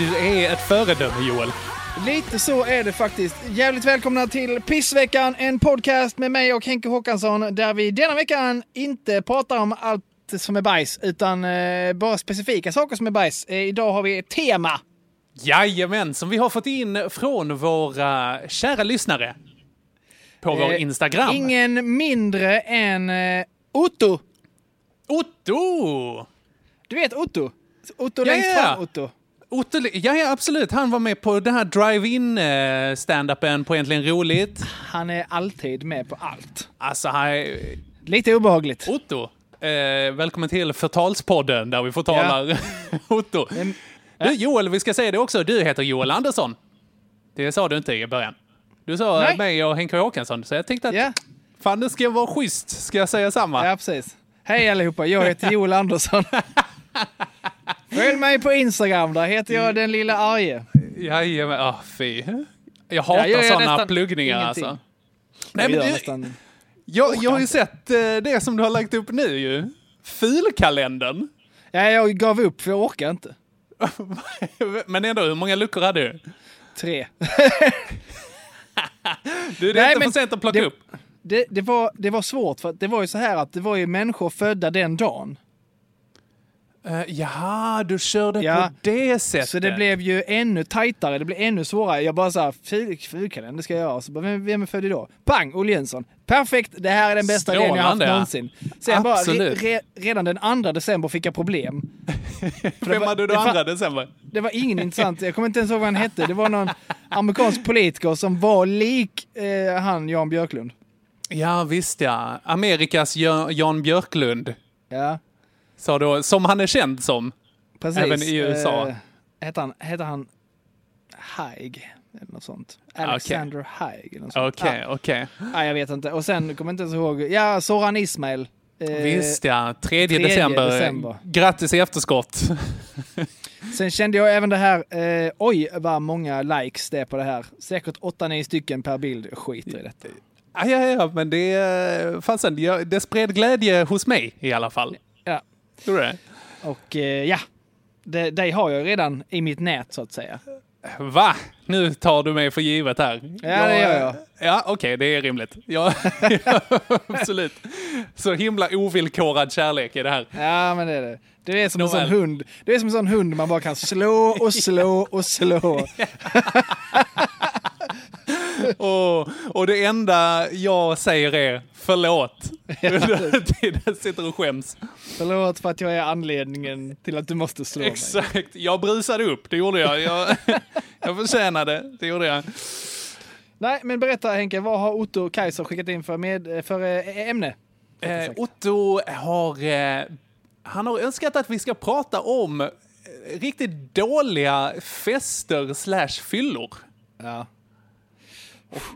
Du är ett föredöme Joel. Lite så är det faktiskt. Jävligt välkomna till Pissveckan, en podcast med mig och Henke Håkansson där vi denna veckan inte pratar om allt som är bajs utan eh, bara specifika saker som är bajs. Eh, idag har vi ett tema. Jajamän, som vi har fått in från våra kära lyssnare. På vår Eh, Instagram. Ingen mindre än eh, Otto. Otto! Du vet Otto? Otto Ja, längst fram, Otto. Otto, ja, ja, absolut. Han var med på den här drive-in eh, stand-upen på Egentligen Roligt. Han är alltid med på allt. Alltså, han, Lite obehagligt. Otto, eh, välkommen till Förtalspodden där vi förtalar Otto. Men- Du, Joel, vi ska säga det också. Du heter Joel Andersson. Det sa du inte i början. Du sa Nej. mig och Henke Håkansson, så jag tänkte att Ja, fan, det ska vara schysst. Ska jag säga samma? ja, precis. Hej allihopa, jag heter Joel Andersson. Följ mig på Instagram, där heter jag den lilla arge. Jajamän, ah, fy. Jag hatar gör sådana pluggningar ingenting. alltså. Nej, men du, nästan... jag, jag har ju sett eh, det som du har lagt upp nu ju. Fulkalendern. Ja, jag gav upp för jag orkar inte. men ändå, hur många luckor hade du? Tre. Du, det är Nej, inte men för sent att plocka det- upp. Det, det, var, det var svårt för det var ju så här att det var ju människor födda den dagen. Uh, jaha, du körde Ja, på det sättet. Så det blev ju ännu tajtare, det blev ännu svårare. Jag bara såhär, fulkalender ska jag göra. Så bara, vem, vem är född idag? Pang, Olle Jönsson. Perfekt, det här är den bästa idén jag haft någonsin. Sen bara, Absolut. re, re, redan den 2 december fick jag problem. Vem var- hade du andra december? Det var ingen intressant, jag kommer inte ens ihåg vad han hette. Det var någon amerikansk politiker som var lik eh, han Jan Björklund. Ja, visst ja. Amerikas Jan, Jan Björklund. Ja, Sa då, som han är känd som. precis. Även i USA. Eh, hette han, hette han Haig? Eller något sånt. Alexander Haig. Eller något sånt. Okej, Ja. okej. Nej, jag vet inte. Och sen kommer jag inte ens ihåg. Ja, Soran Ismail. Eh, Visst ja, 3 tredje december. december. Grattis i efterskott. Sen kände jag även det här. Eh, oj, vad många likes det är på det här. Säkert 8-9 stycken per bild. Skiter i detta. Ja, ja, ja, men det, fasen, jag- det spred glädje hos mig i alla fall. Tror du det? Och eh, ja, det, dig har jag redan i mitt nät så att säga. Va? Nu tar du mig för givet här. Ja, det gör jag. Ja, okej, det är rimligt. Ja, absolut. Så himla ovillkorad kärlek i det här. Ja, men det är det. Du är som en sån Nåväl. hund. Du är som en sån hund man bara kan slå och slå och slå. Och, och det enda jag säger är förlåt. Under tiden jag sitter och skäms. Förlåt för att jag är anledningen till att du måste slå mig. Exakt. Jag brusade upp, det gjorde jag. Jag, jag förtjänade, det gjorde jag. Nej, men berätta Henke, vad har Otto Kaiser skickat in för, med, för eh, ämne? Eh, Otto har, eh, han har önskat att vi ska prata om eh, riktigt dåliga fester slash fyllor. Ja.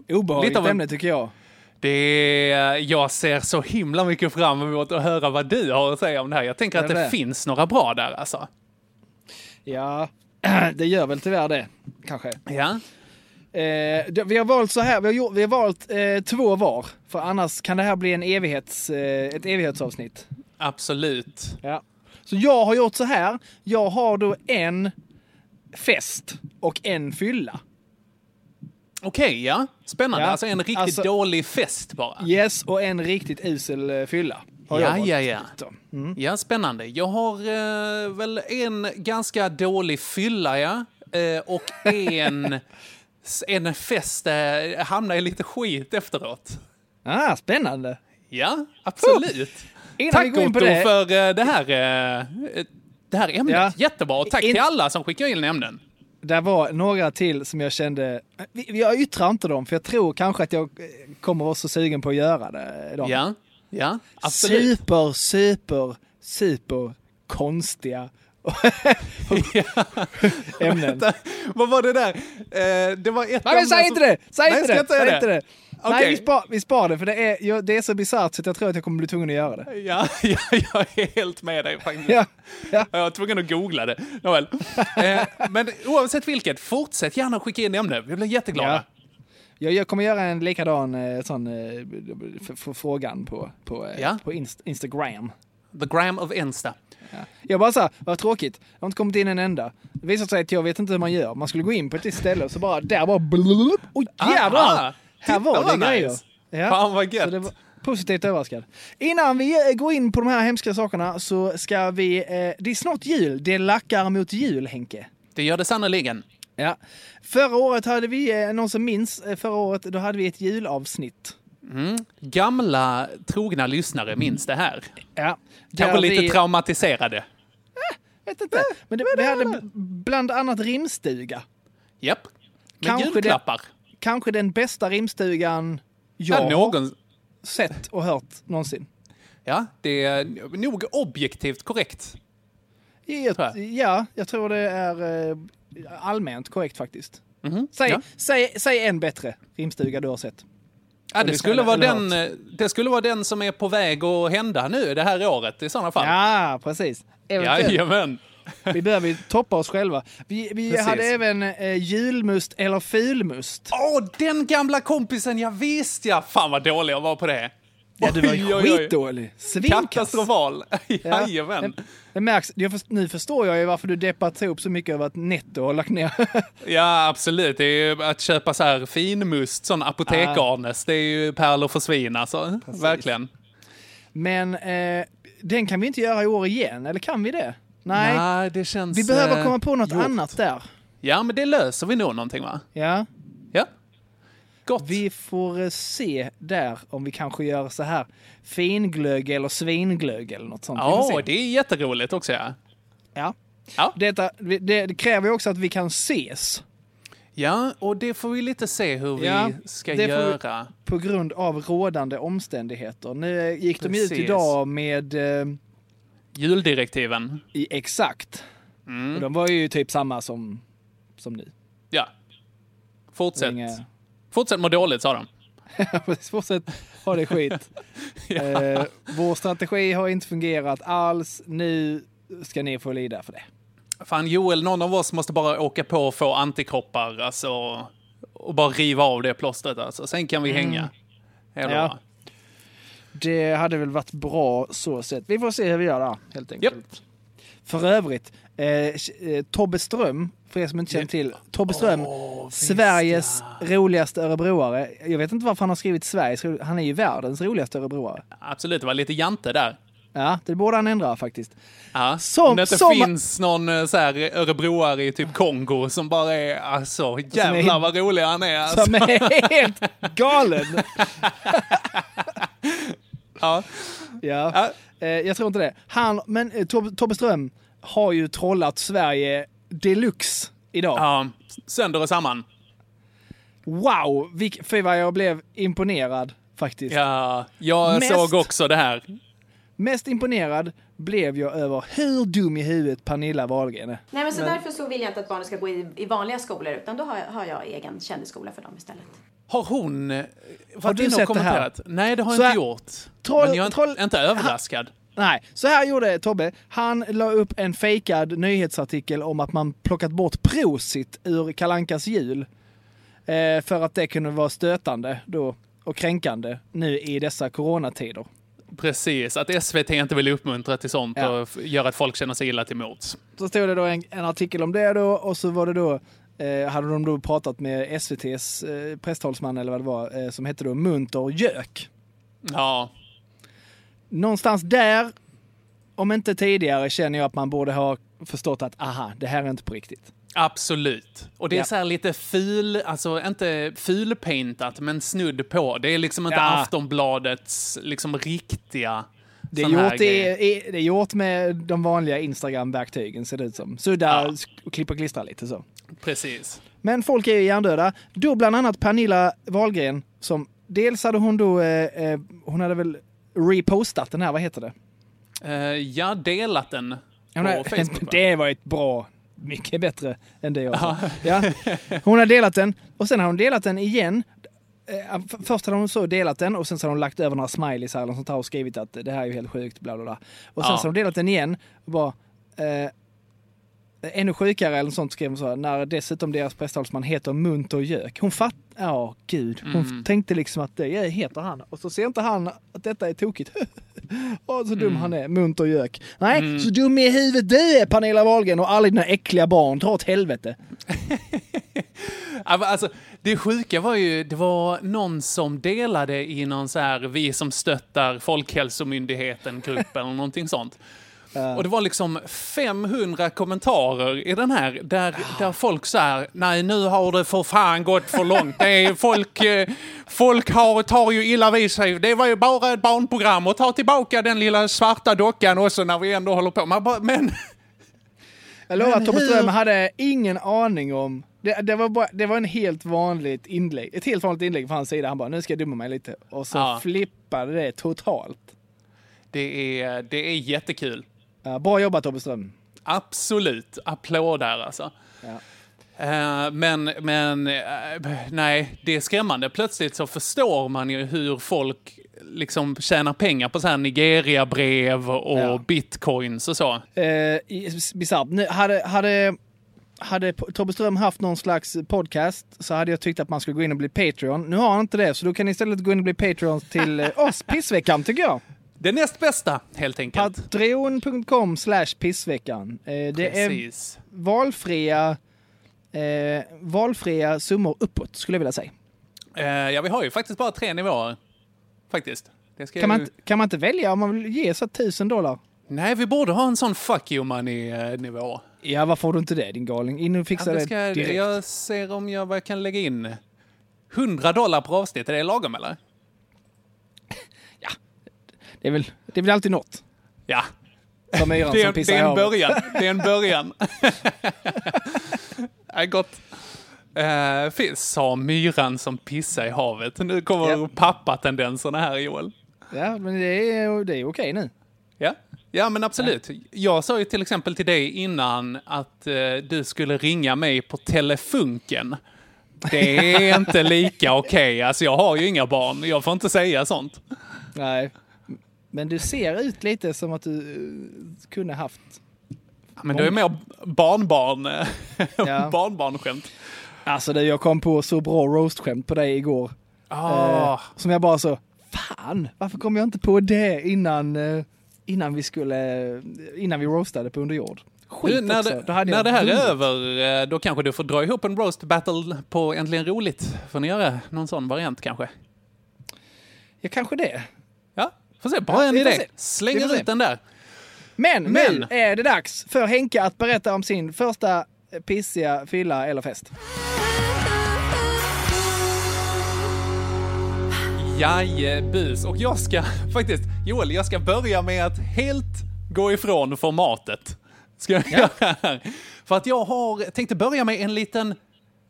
Obehagligt Lite ämne tycker jag. Det jag ser så himla mycket fram emot att höra vad du har att säga om det här. Jag tänker att det det finns några bra där alltså. Ja, det gör väl tyvärr det, kanske. Ja. Eh, vi har valt så här, vi har, gjort, vi har valt eh, två var. För annars kan det här bli en evighets, eh, ett evighetsavsnitt. Absolut. Ja. Så jag har gjort så här, jag har då en fest och en fylla. Okej, ja. Spännande. Ja, Alltså en riktigt alltså- dålig fest bara. Yes, och en riktigt usel eh, fylla. Ja, ja, ja. Så. Mm. Ja, spännande. Jag har eh, väl en ganska dålig fylla, ja. Eh, och en, en fest där jag hamnar i lite skit efteråt. Ah, spännande. Ja, absolut. Vi Tack Otto det- för eh, det här, eh, det här ämnet. Ja. Jättebra. Och tack In- till alla som skickar in ämnen. Det var några till som jag kände, jag yttrar inte dem för jag tror kanske att jag eh, kommer vara så sugen på att göra det. Dem. Ja, ja absolut. Super, super, super konstiga ämnen. Vad var det där? Eh, det var ett Nej men säg inte det! Säg inte det! Säg inte det! Nej, Okej. vi spar, vi spar det för det är, ja, det är så bisarrt så jag tror att jag kommer bli tvungen att göra det. Ja, ja, jag är helt med dig faktiskt. Ja, ja. Jag var tvungen att googla det. Nåväl. Eh, men oavsett vilket, fortsätt gärna skicka in ämnen. Vi blir jätteglada. Ja. Jag, jag kommer göra en likadan eh, sån eh, frågan på, på, eh, Ja. på inst- Instagram. The gram of Insta. Jag bara såhär, vad tråkigt. Jag har inte kommit in en enda. Det visar sig att jag vet inte hur man gör. Man skulle gå in på ett ställe och så bara, där bara blub. Oj jävlar! Aha, Här var det grejer. nice. Ja. Fan vad Så gött. det var positivt överraskad. Innan vi eh, går in på de här hemska sakerna så ska vi, eh, det är snart jul. Det lackar mot jul Henke. Det gör det sannerligen. Ja. Förra året hade vi, eh, någon som minns, eh, förra året då hade vi ett julavsnitt. Gamla trogna lyssnare minns det här. Ja. Kanske lite vi, traumatiserade. vet inte. Men det, vi hade bland annat rimstuga. Japp. Med Kanske det- julklappar. Kanske den bästa rimstugan jag Ja, någon... sett och hört någonsin. ja, det är nog objektivt korrekt. Jag, ja, jag tror det är eh, allmänt korrekt faktiskt. Mhm. Säg, Ja. säg, säg en bättre rimstuga du har sett. Ja, det, skulle vara den, eh, det skulle vara den som är på väg att hända nu det här året i sådana fall. Ja, precis. Eventuellt. Jajamän. Vi behöver ju toppa oss själva. Vi, vi Precis. hade även eh, julmust eller fulmust. Åh, den gamla kompisen, jag visste ja. Fan vad dålig jag var på det. Ja, du var ju skitdålig. Svinkass. Katastrofal. Ja. Jajamän. Det, det märks. Nu förstår jag ju varför du deppat ihop så mycket över att Netto har lagt ner. Ja, absolut. Det är ju att köpa så här finmust, sån apotekarnes, det är ju pärlor för svin alltså. Verkligen. Men eh, den kan vi inte göra i år igen, eller kan vi det? Nej. Nej, det känns... Vi behöver eh, komma på något gjort. annat där. Ja, men det löser vi nog någonting va? Ja. Ja. Gott. Vi får eh, se där om vi kanske gör så här finglögg eller svinglögg eller något sånt. Ja, se. det är jätteroligt också ja. Ja. Ja. Detta, det, kräver ju också att vi kan ses Ja, och det får vi lite se hur Ja, vi ska det får vi- göra. på grund av rådande omständigheter. Nu gick de ut Precis. idag med eh, Juldirektiven. i exakt. Mm. Och de var ju typ samma som, som nu. Ja. Fortsätt. Inga- Fortsätt må dåligt, sa de. Fortsätt ha det skit. eh, vår strategi har inte fungerat alls. Nu ska ni få lida för det. Fan Joel, någon av oss måste bara åka på och få antikroppar alltså, och bara riva av det plåstret. Alltså. Sen kan vi hänga. Hej då. Mm. Det hade väl varit bra så sett. Vi får se hur vi gör där, helt enkelt. Japp. För övrigt, eh, eh, Tobbe Ström, för er som inte känner till, Tobbe Ström, Sveriges roligaste örebroare. Jag vet inte varför han har skrivit Sveriges han är ju världens roligaste örebroare. Absolut, det var lite jante där. Ja, det borde han ändra faktiskt. Ja. Som- Om det inte som- finns någon eh, så här, örebroare i typ Kongo som bara är alltså jävlar vad rolig han är. Alltså. Som är helt galen. Ja. Ja. Ja. Eh, jag tror inte det. Han, men eh, Tobbe, Ström har ju trollat Sverige deluxe idag. ja, sönder och samman. Wow! Vilk, för vad jag blev imponerad faktiskt. Ja, jag Mest- såg också det här. Mest imponerad blev jag över hur dum i huvudet Pernilla Wahlgren är. Nej, men så därför så vill jag inte att barnen ska gå i, i vanliga skolor utan då har jag, har jag egen kändisskola för dem istället. Har hon eh, Har du sett det här? Nej, det har jag här- inte gjort. Troll- Men jag är inte, troll- inte överraskad. Nej, så här gjorde Tobbe. Han la upp en fejkad nyhetsartikel om att man plockat bort Prosit ur Kalankas jul. Eh, för att det kunde vara stötande då och kränkande nu i dessa coronatider. Precis, att SVT inte vill uppmuntra till sånt Ja. och göra att folk känner sig illa till mots. Så stod det då en, en artikel om det då och så var det då eh, hade de då pratat med SVTs eh, presstalsman eller vad det var, eh, som hette då Munter Gök. Ja, Någonstans där, om inte tidigare, känner jag att man borde ha förstått att aha, det här är inte på riktigt. absolut. Och det är Ja. så här lite ful, alltså inte fulpaintat, men snudd på. Det är liksom inte Ja. Aftonbladets liksom riktiga Det är, gjort i, i, det är gjort med de vanliga Instagram-verktygen ser det ut som. Sudda Ja. klippa och klistra lite så. Precis. Men folk är ju hjärndöda. Då bland annat Pernilla Wahlgren som dels hade hon då, eh, eh, hon hade väl repostat den här, vad heter det? Uh, jag delat den på har- Facebook. det var ett bra, mycket bättre än det jag sa. Ja. Hon har delat den och sen har hon delat den igen. Eh, Först hade hon så delat den och sen så har hon lagt över några smileys här eller sånt här och skrivit att det här är ju helt sjukt, bla bla bla. Och sen Ja. så har hon delat den igen och bara eh, Ännu sjukare eller sånt skrev hon så här, när dessutom deras presstalsman heter Munter Gök. Hon fatt... Ja, gud. Hon Mm. tänkte liksom att det heter han. Och så ser inte han att detta är tokigt. Åh, så dum han är. Munter Gök. Nej, så dum i huvudet du är Pernilla Wahlgren och alla dina äckliga barn. Dra åt helvete. Men Alltså, det sjuka var ju, det var någon som delade i någon så här, vi som stöttar Folkhälsomyndigheten-grupp eller någonting sånt. Och det var liksom 500 kommentarer i den här där, där folk så här, nej nu har det för fan gått för långt. Det är folk, eh, folk har, tar ju illa vid sig. Det var ju bara ett barnprogram och ta tillbaka den lilla svarta dockan också när vi ändå håller på. Man bara, men Jag lovar Tobbe hur- Ström hade ingen aning om... Det, det, var bara, det var en helt vanligt inlägg. Ett helt vanligt inlägg från hans sida. Han bara, nu ska jag dumma mig lite. Och så Ja. flippade det totalt. det är, det är jättekul. Bra jobbat Tobbe Ström. Absolut. Applåd där alltså. Ja. Eh, men, men eh, nej, det är skrämmande. Plötsligt så förstår man ju hur folk liksom tjänar pengar på så här Nigeria-brev och Ja. bitcoins och så. Eh, bisarrt. Hade, hade, hade Tobbe Ström haft någon slags podcast så hade jag tyckt att man skulle gå in och bli Patreon. Nu har han inte det, så då kan ni istället gå in och bli Patreon till eh, oss, Pissveckan, tycker jag. Det näst bästa, helt enkelt. Patreon.com slash pissveckan. Eh, det är Precis. valfria, eh, valfria summor uppåt, skulle jag vilja säga. Eh, ja, vi har ju faktiskt bara tre nivåer. Faktiskt. Det Kan man, ju... kan man inte välja om man vill ge så tusen dollar? Nej, vi borde ha en sån fuck you money-nivå. Ja, varför får du inte det din galning? In och fixa Ja, det det ska, direkt. jag ser om jag vad jag kan lägga in. 100 dollar per avsnitt, är det lagom eller? Det, är väl, det är väl alltid något. Ja, Som myran det är, som det pissar är i en början. Det är en början. är gott. Uh, finns, sa myran som pissar i havet. Nu kommer Ja. pappa-tendenserna här Joel. Ja, men det är, det är okej nu. Ja. ja, men absolut. Jag sa ju till exempel till dig innan att eh, du skulle ringa mig på telefunken. Det är inte lika okej. Alltså jag har ju inga barn. Jag får inte säga sånt. Nej. Men du ser ut lite som att du eh, kunde haft. Men du är mer barnbarn. eh, Ja. Barnbarnskämt. Alltså det, jag kom på så bra roastskämt på dig igår. Ah. Eh, som jag bara så, fan, varför kom jag inte på det innan, eh, innan vi skulle, innan vi roastade på underjord? Skit Du, när också. det, när det här är vunnit. över, då kanske du får dra ihop en roast battle på Äntligen Roligt. Får ni göra någon sån variant kanske? Ja, kanske det. Ja, får se. Ja, Bra får idé. se. Slänger ut den där. Men, Men- nu är det dags för Henke att berätta om sin första eh, pissiga fylla eller fest. Jajebus. Och jag ska faktiskt, Joel, jag ska börja med att helt gå ifrån formatet. Ska jag göra här. För att jag har, tänkte börja med en liten,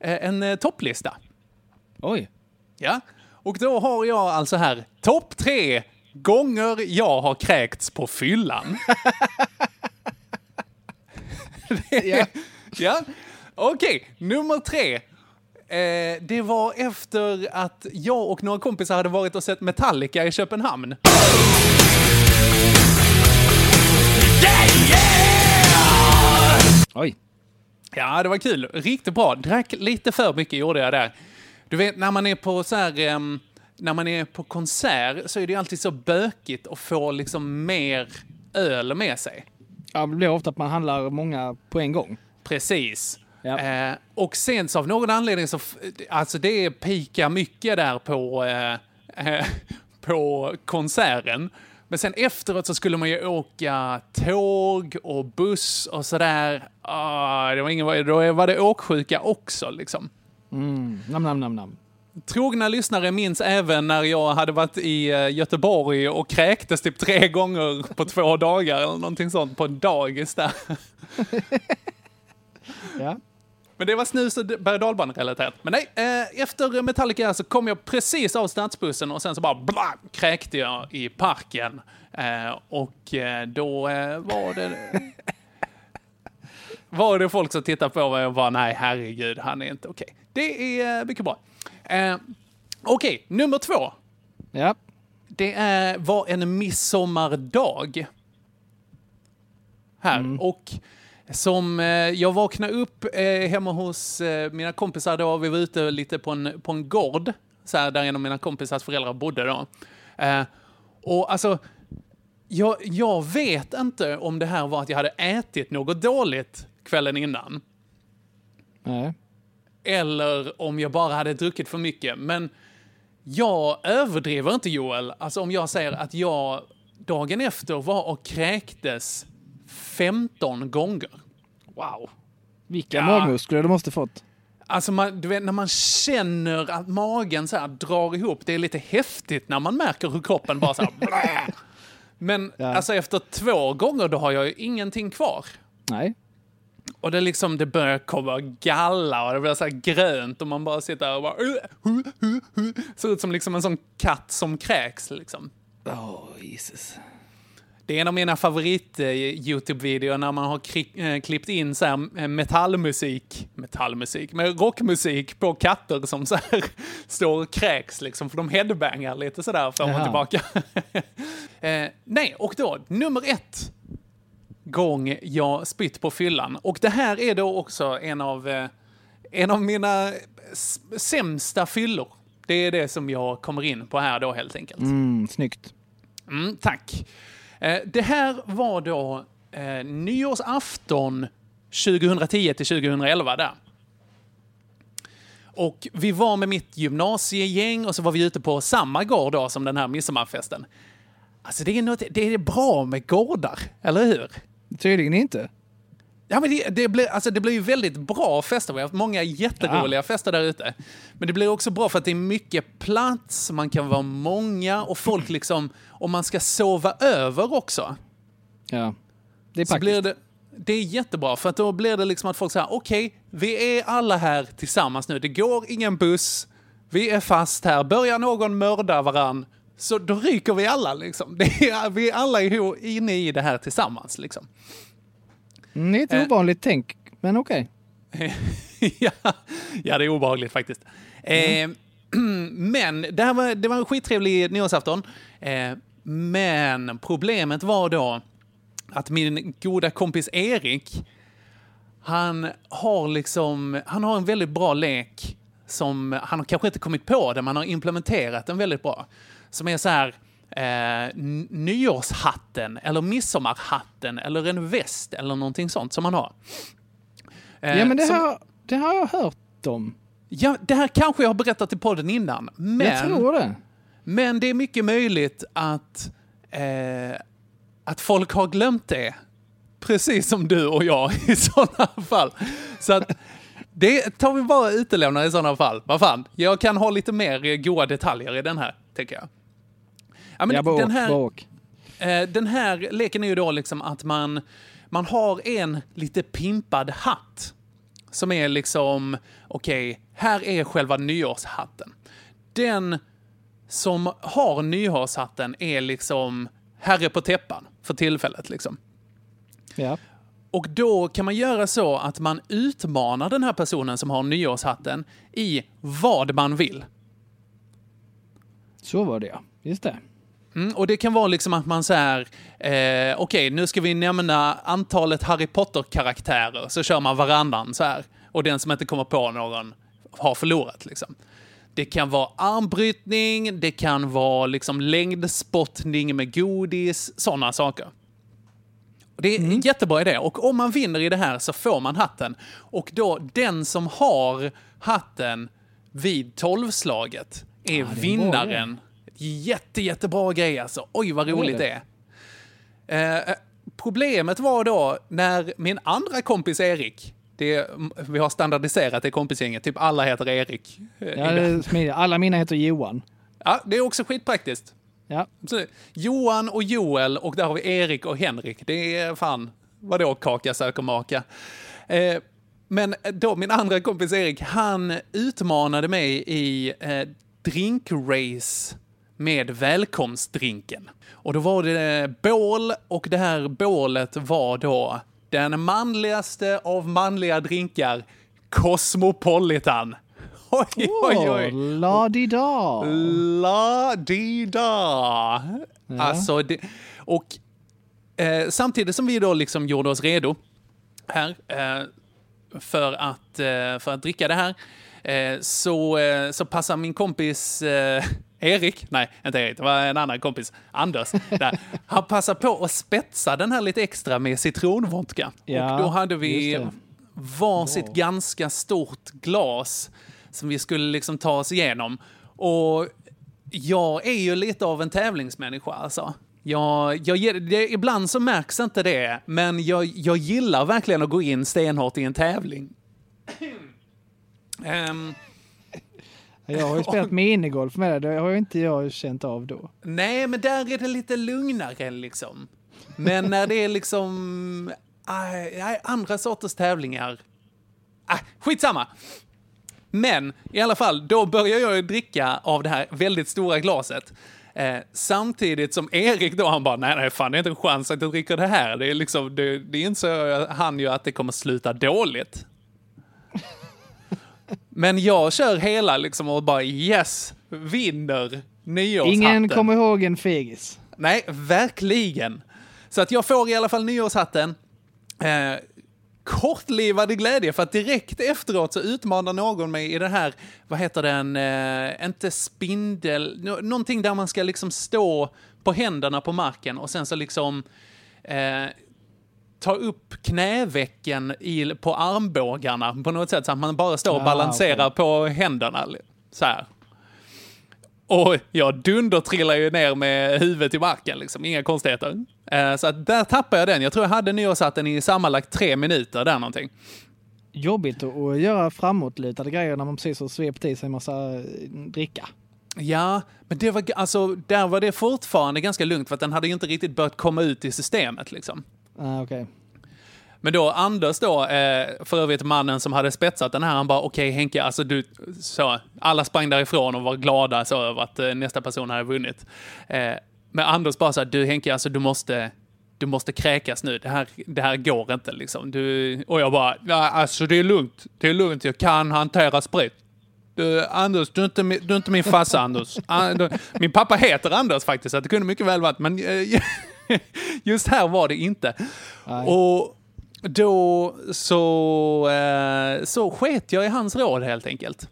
eh, en eh, topplista. Oj. Ja, och då har jag alltså här topp tre gånger jag har kräkts på fyllan. Ja. ja, okej. Nummer tre. Eh, det var efter att jag och några kompisar hade varit och sett Metallica i Köpenhamn. Oj. Ja, det var kul. Riktigt bra. Drack lite för mycket gjorde jag där. Du vet, när man är på så här... ehm, när man är på konsert så är det alltid så bökigt att få liksom mer öl med sig. Ja, det blir ofta att man handlar många på en gång. Precis. Ja. Eh, och sen så av någon anledning så, alltså det pikar mycket där på, eh, eh, på konserten. Men sen efteråt så skulle man ju åka tåg och buss och sådär. Ah, det var ingen, då var det åksjuka också liksom. Mm. Nam, nam, nam, nam. Trogna lyssnare minns även när jag hade varit i eh, Göteborg och kräktes typ tre gånger på två dagar eller någonting sånt på en dagis där. Ja. Men det var snus och berg och relaterat. Men nej, eh, efter Metallica så kom jag precis av stadsbussen och sen så bara bla, kräkte jag i parken. Eh, och eh, då var det... var det folk som tittade på mig och bara nej herregud, han är inte okej. Det är mycket bra. Eh, okej, nummer två. Ja. Det är, var en midsommardag. Här. Och som eh, jag vaknade upp eh, hemma hos eh, mina kompisar då. Vi var ute lite på en, på en gård. Så här, där en av mina kompisars föräldrar bodde då. Eh, och alltså, jag, jag vet inte om det här var att jag hade ätit något dåligt kvällen innan. Nej. Eller om jag bara hade druckit för mycket. Men jag överdriver inte Joel. Alltså om jag säger att jag dagen efter var och kräktes 15 gånger. Wow. Vilka Ja. magmuskler du måste fått. Alltså man, du vet, när man känner att magen så här drar ihop, det är lite häftigt när man märker hur kroppen bara så här... Men Ja. alltså efter två gånger då har jag ju ingenting kvar. Nej. Och det liksom, det börjar komma galla och det blir så här grönt och man bara sitter där och bara... Uh, uh, uh, uh. Ser ut som liksom en sån katt som kräks liksom. Åh, Jesus. Det är en av mina favorit-Youtube-videor när man har kri- eh, klippt in så här eh, metallmusik, metallmusik, med rockmusik på katter som så här står och kräks liksom, för de headbangar lite sådär fram och tillbaka. eh, nej, och då, nummer ett gång jag spytt på fyllan. Och det här är då också en av, eh, en av mina sämsta fyllor. Det är det som jag kommer in på här då helt enkelt. Mm, snyggt. Mm, tack. Eh, det här var då eh, nyårsafton 2010 till 2011 där. Och vi var med mitt gymnasiegäng och så var vi ute på samma gård då som den här midsommarfesten. Alltså det är, något, det är bra med gårdar, eller hur? Tydligen inte. Ja, men det, det, blir, alltså det blir ju väldigt bra fester. Vi har haft många jätteroliga fester där ute. Men det blir också bra för att det är mycket plats, man kan vara många och folk liksom, om man ska sova över också, Ja. Det är så praktiskt. blir det, det är jättebra. För att då blir det liksom att folk säger, okej, vi är alla här tillsammans nu. Det går ingen buss, vi är fast här. Börjar någon mörda varann, så då ryker vi alla liksom. Är, vi är alla inne i det här tillsammans liksom. Mm, det är ett Eh. ovanligt tänk, men okej. ja, ja, det är obehagligt faktiskt. Eh, men det, här var, det var en skittrevlig nyårsafton. Eh, men problemet var då att min goda kompis Erik, han har liksom, han har en väldigt bra lek som han har kanske inte kommit på det, men han har implementerat den väldigt bra. Som är så här, eh, nyårshatten eller midsommarhatten eller en väst eller någonting sånt som han har. Eh, Ja, men det som- här, det har jag hört om. Ja, det här kanske jag har berättat i podden innan. Men, Jag tror det. men det är mycket möjligt att, eh, att folk har glömt det. Precis som du och jag i sådana fall. Så att det tar vi bara och utelämnar i sådana fall. Vad fan, jag kan ha lite mer goda detaljer i den här, tycker jag. Ja, men bara den här. Eh, den här leken är ju då liksom att man, man har en lite pimpad hatt. Som är liksom, okej, här är själva nyårshatten. Den som har nyårshatten är liksom herre på täppan för tillfället. Liksom. Ja. Och då kan man göra så att man utmanar den här personen som har nyårshatten i vad man vill. Så var det ja. Just det. Mm, och det kan vara liksom att man säger, eh, okej nu ska vi nämna antalet Harry Potter-karaktärer, så kör man varannan så här. Och den som inte kommer på någon har förlorat liksom. Det kan vara armbrytning, det kan vara liksom längdspottning med godis, sådana saker. Det är en jättebra idé. Och om man vinner i det här så får man hatten. Och då den som har hatten vid tolvslaget är bra vinnaren. Jätte, jättebra grej alltså. Oj, vad roligt det är. Eh, problemet var då när min andra kompis Erik, det, vi har standardiserat det kompisgänget, typ alla heter Erik. eh, Ja. Alla mina heter Johan. Ja, det är också skitpraktiskt. Ja. Så, Johan och Joel och där har vi Erik och Henrik. Det är fan, vadå kaka söker maka. Eh, men då min andra kompis Erik, han utmanade mig i eh, drinkrace med välkomstdrinken. Och då var det bål och det här bålet var då den manligaste av manliga drinkar, Cosmopolitan. Oj, oj, oj. La-di-da. La-di-da. Alltså, det, och eh, samtidigt som vi då liksom gjorde oss redo här eh, för, att, eh, för att dricka det här eh, så, eh, så passar min kompis eh, Erik, nej inte Erik, det var en annan kompis, Anders, där. han passar på att spetsa den här lite extra med citronvodka. Ja, och då hade vi varsitt ganska stort glas som vi skulle liksom ta oss igenom. Och jag är ju lite av en tävlingsmänniska alltså. Jag, jag, det, ibland så märks inte det, men jag, jag gillar verkligen att gå in stenhårt i en tävling. Ehm, Jag har ju spelat minigolf med det. Det har ju inte jag känt av då. nej, men där är det lite lugnare liksom. Men när det är liksom aj, andra sorters tävlingar, ah, skitsamma. Men i alla fall, då börjar jag ju dricka av det här väldigt stora glaset. Eh, samtidigt som Erik då, han bara, nej, nej, fan det är inte en chans att jag dricker det här. Det är liksom, det, det insåg han ju att det kommer sluta dåligt. Men jag kör hela liksom och bara yes, vinner nyårshatten. Ingen kommer ihåg en fegis. Nej, verkligen. Så att jag får i alla fall nyårshatten. Eh, kortlivad glädje för att direkt efteråt så utmanar någon mig i den här, vad heter den, eh, inte spindel, nå- någonting där man ska liksom stå på händerna på marken och sen så liksom eh, ta upp knävecken i, på armbågarna på något sätt så att man bara står och Ah, balanserar på händerna. Så här. Och jag dundertrillar ju ner med huvudet i marken, liksom. inga konstigheter. Eh, så att där tappade jag den. Jag tror jag hade nyårshatten i sammanlagt tre minuter där någonting. Jobbigt att göra framåtlutade grejer när man precis har svept i sig en massa eh, dricka. Ja, men det var, alltså, där var det fortfarande ganska lugnt för att den hade ju inte riktigt börjat komma ut i systemet. Liksom. Nej, Okej. Men då Anders då, eh, för övrigt mannen som hade spetsat den här, han bara okej Henke, alltså du, så, alla sprang därifrån och var glada så över att eh, nästa person hade vunnit. Eh, men Anders bara så här, du Henke, alltså du måste, du måste kräkas nu, det här, det här går inte liksom. Du, och jag bara, ja, alltså det är lugnt, det är lugnt, jag kan hantera sprit. Du, Anders, du är, inte, min- du är inte min farsa Anders. Ah, du- Min pappa heter Anders faktiskt, så det kunde mycket väl varit, men just här var det inte. Nej. Och då så, eh, så sket jag i hans råd helt enkelt.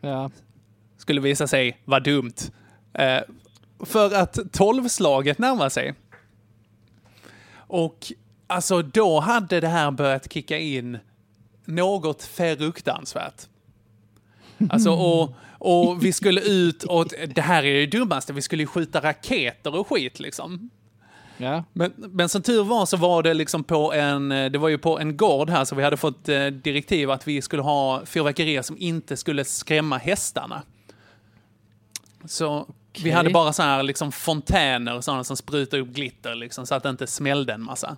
Ja. Skulle visa sig vara dumt. Eh, för att tolvslaget närmar sig. Och alltså då hade det här börjat kicka in något fruktansvärt. Alltså och, och vi skulle ut och det här är det dummaste, vi skulle ju skjuta raketer och skit liksom. Ja. Men, men som tur var så var det liksom på en, eh, det var ju på en gård här så vi hade fått eh, direktiv att vi skulle ha fyrverkerier som inte skulle skrämma hästarna. Så vi Okej. hade bara så här liksom fontäner, sådana som sprutar upp glitter liksom så att det inte smällde en massa.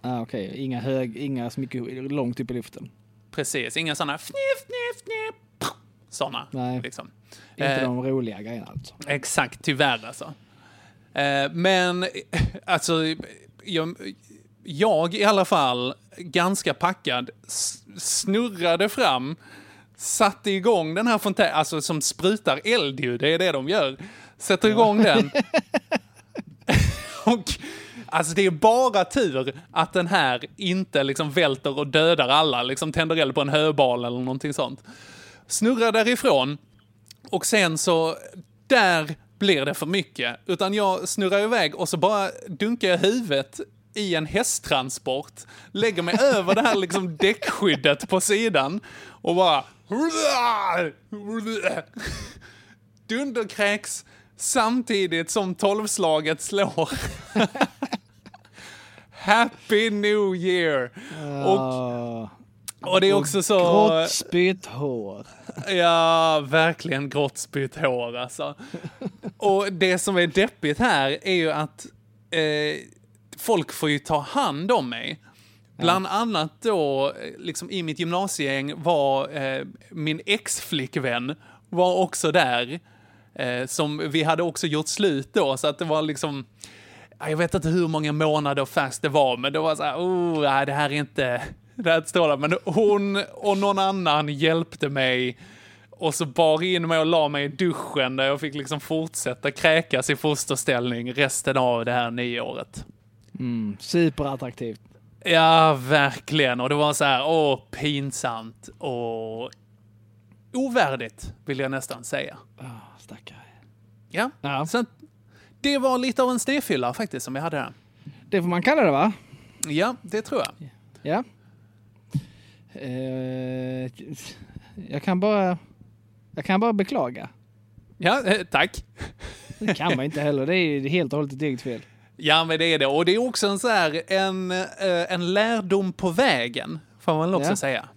Ah, Okej, inga hög, inga så mycket långt upp i luften. Precis, inga sådana fniff, fniff, fniff, sådana. Nej. Liksom. Inte Eh, de roliga grejerna alltså. Exakt, tyvärr alltså. Eh, men alltså, jag, jag i alla fall, ganska packad, snurrade fram, satte igång den här fontänen, alltså som sprutar eld ju, det är det de gör. Sätter igång den. och Alltså det är bara tur att den här inte liksom välter och dödar alla, liksom tänder eld på en höbal eller någonting sånt. Snurrar därifrån och sen så, där blir det för mycket. Utan jag snurrar iväg och så bara dunkar jag huvudet i en hästtransport, lägger mig över det här liksom däckskyddet på sidan och bara dunderkräks samtidigt som tolvslaget slår. Happy New Year! Och, Ah, och det är också så... Grått spytt hår. Ja, verkligen grått spytt hår alltså. Och det som är deppigt här är ju att eh, folk får ju ta hand om mig. Bland annat då, eh, liksom i mitt gymnasiegäng var eh, min ex-flickvän var också där. Eh, som vi hade också gjort slut då, så att det var liksom... ja, Jag vet inte hur många månader fast det var, men det var så här, oh, nej, det här är inte... Det här står där. Men hon och någon annan hjälpte mig och så bar in mig och la mig i duschen där jag fick liksom fortsätta kräkas i fosterställning resten av det här nyåret. Superattraktivt. Ja, verkligen. Och det var så här, åh, pinsamt och ovärdigt, vill jag nästan säga. Ah, stackare. Ja, Ja. så det var lite av en snedfylla faktiskt som jag hade där. Det får man kalla det va? Ja, det tror jag. Ja. Eh, jag kan bara... Jag kan bara beklaga. Ja, eh, tack. Det kan man inte heller. Det är helt och hållet ditt eget fel. Ja, men det är det. Och det är också en, så här, en, eh, en lärdom på vägen, får man väl också Ja. säga.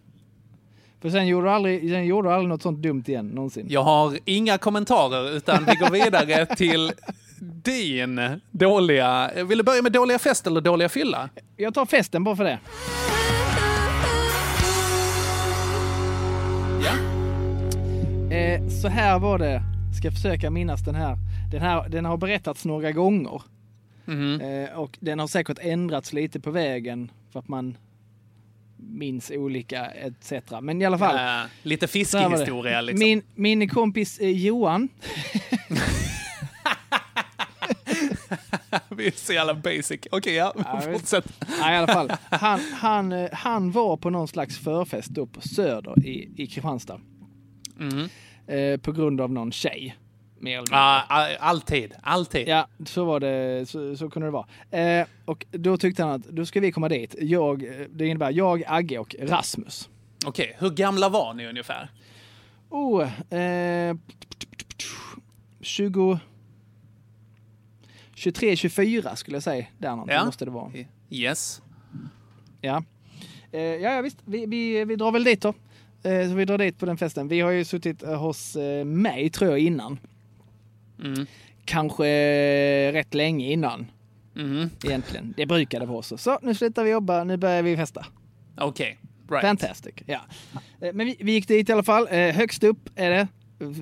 För sen gjorde du aldrig, sen gjorde du aldrig något sånt dumt igen någonsin. Jag har inga kommentarer, utan vi går vidare till din dåliga... Vill du börja med dåliga fest eller dåliga fylla? Jag tar festen bara för det. Eh, så här var det. Ska försöka minnas den här. Den här den har berättats några gånger. Mhm. Eh, och den har säkert ändrats lite på vägen för att man minns olika etc. Men i alla fall. Äh, lite fiskehistoria liksom. Min, min kompis eh, Johan, Vi är så jävla basic. Okej, ja. Ja, visst. Fortsätt. nej, i alla fall, han, han, eh, han var på någon slags förfest då på Söder i, i Kristianstad. Mhm. Eh, på grund av någon tjej. Mer eller mindre. All- alltid. Alltid. Ja, så var det. Så, så kunde det vara. Eh, och då tyckte han att då ska vi komma dit. Jag, eh, det innebär jag, Agge och Rasmus. Okej, hur gamla var ni ungefär? Oh, eh, 20... 23, 24 skulle jag säga. Där någonting Ja. måste det vara. Yes. Ja. Eh, ja, ja, visst. Vi, vi, vi drar väl dit då. Eh, så vi drar dit på den festen. Vi har ju suttit eh, hos eh, mig, tror jag, innan. Mm. Kanske rätt länge innan, Mhm. egentligen. Det brukade vara så. Så, nu slutar vi jobba, nu börjar vi festa. Okej. Right. Fantastic. Ja. Men vi, vi gick dit i alla fall. Högst upp är det.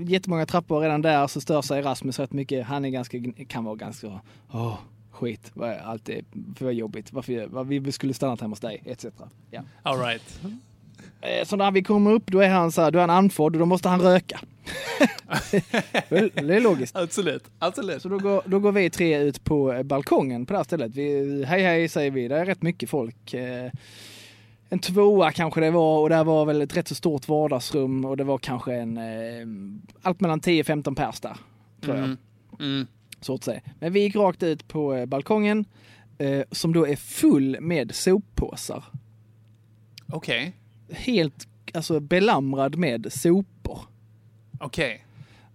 Jättemånga trappor redan där så stör sig Rasmus rätt mycket. Han är ganska, kan vara ganska, åh, skit, allt är för jobbigt, varför, vad vi skulle stannat hemma hos dig, etc. Ja. All right. Eh, Så när vi kommer upp, då är han så här, då är han andfådd och då måste han röka. Det är logiskt. Absolut. Absolut. Så då går, då går vi tre ut på eh, balkongen på det här stället. Vi, hej hej säger vi, det är rätt mycket folk. Eh, En tvåa kanske det var och där var väl ett rätt så stort vardagsrum och det var kanske en, allt mellan 10-15 pers där. Tror jag. Mm. Mm. Så att säga. Men vi gick rakt ut på balkongen som då är full med soppåsar. Okej. Helt alltså, belamrad med sopor. Okej.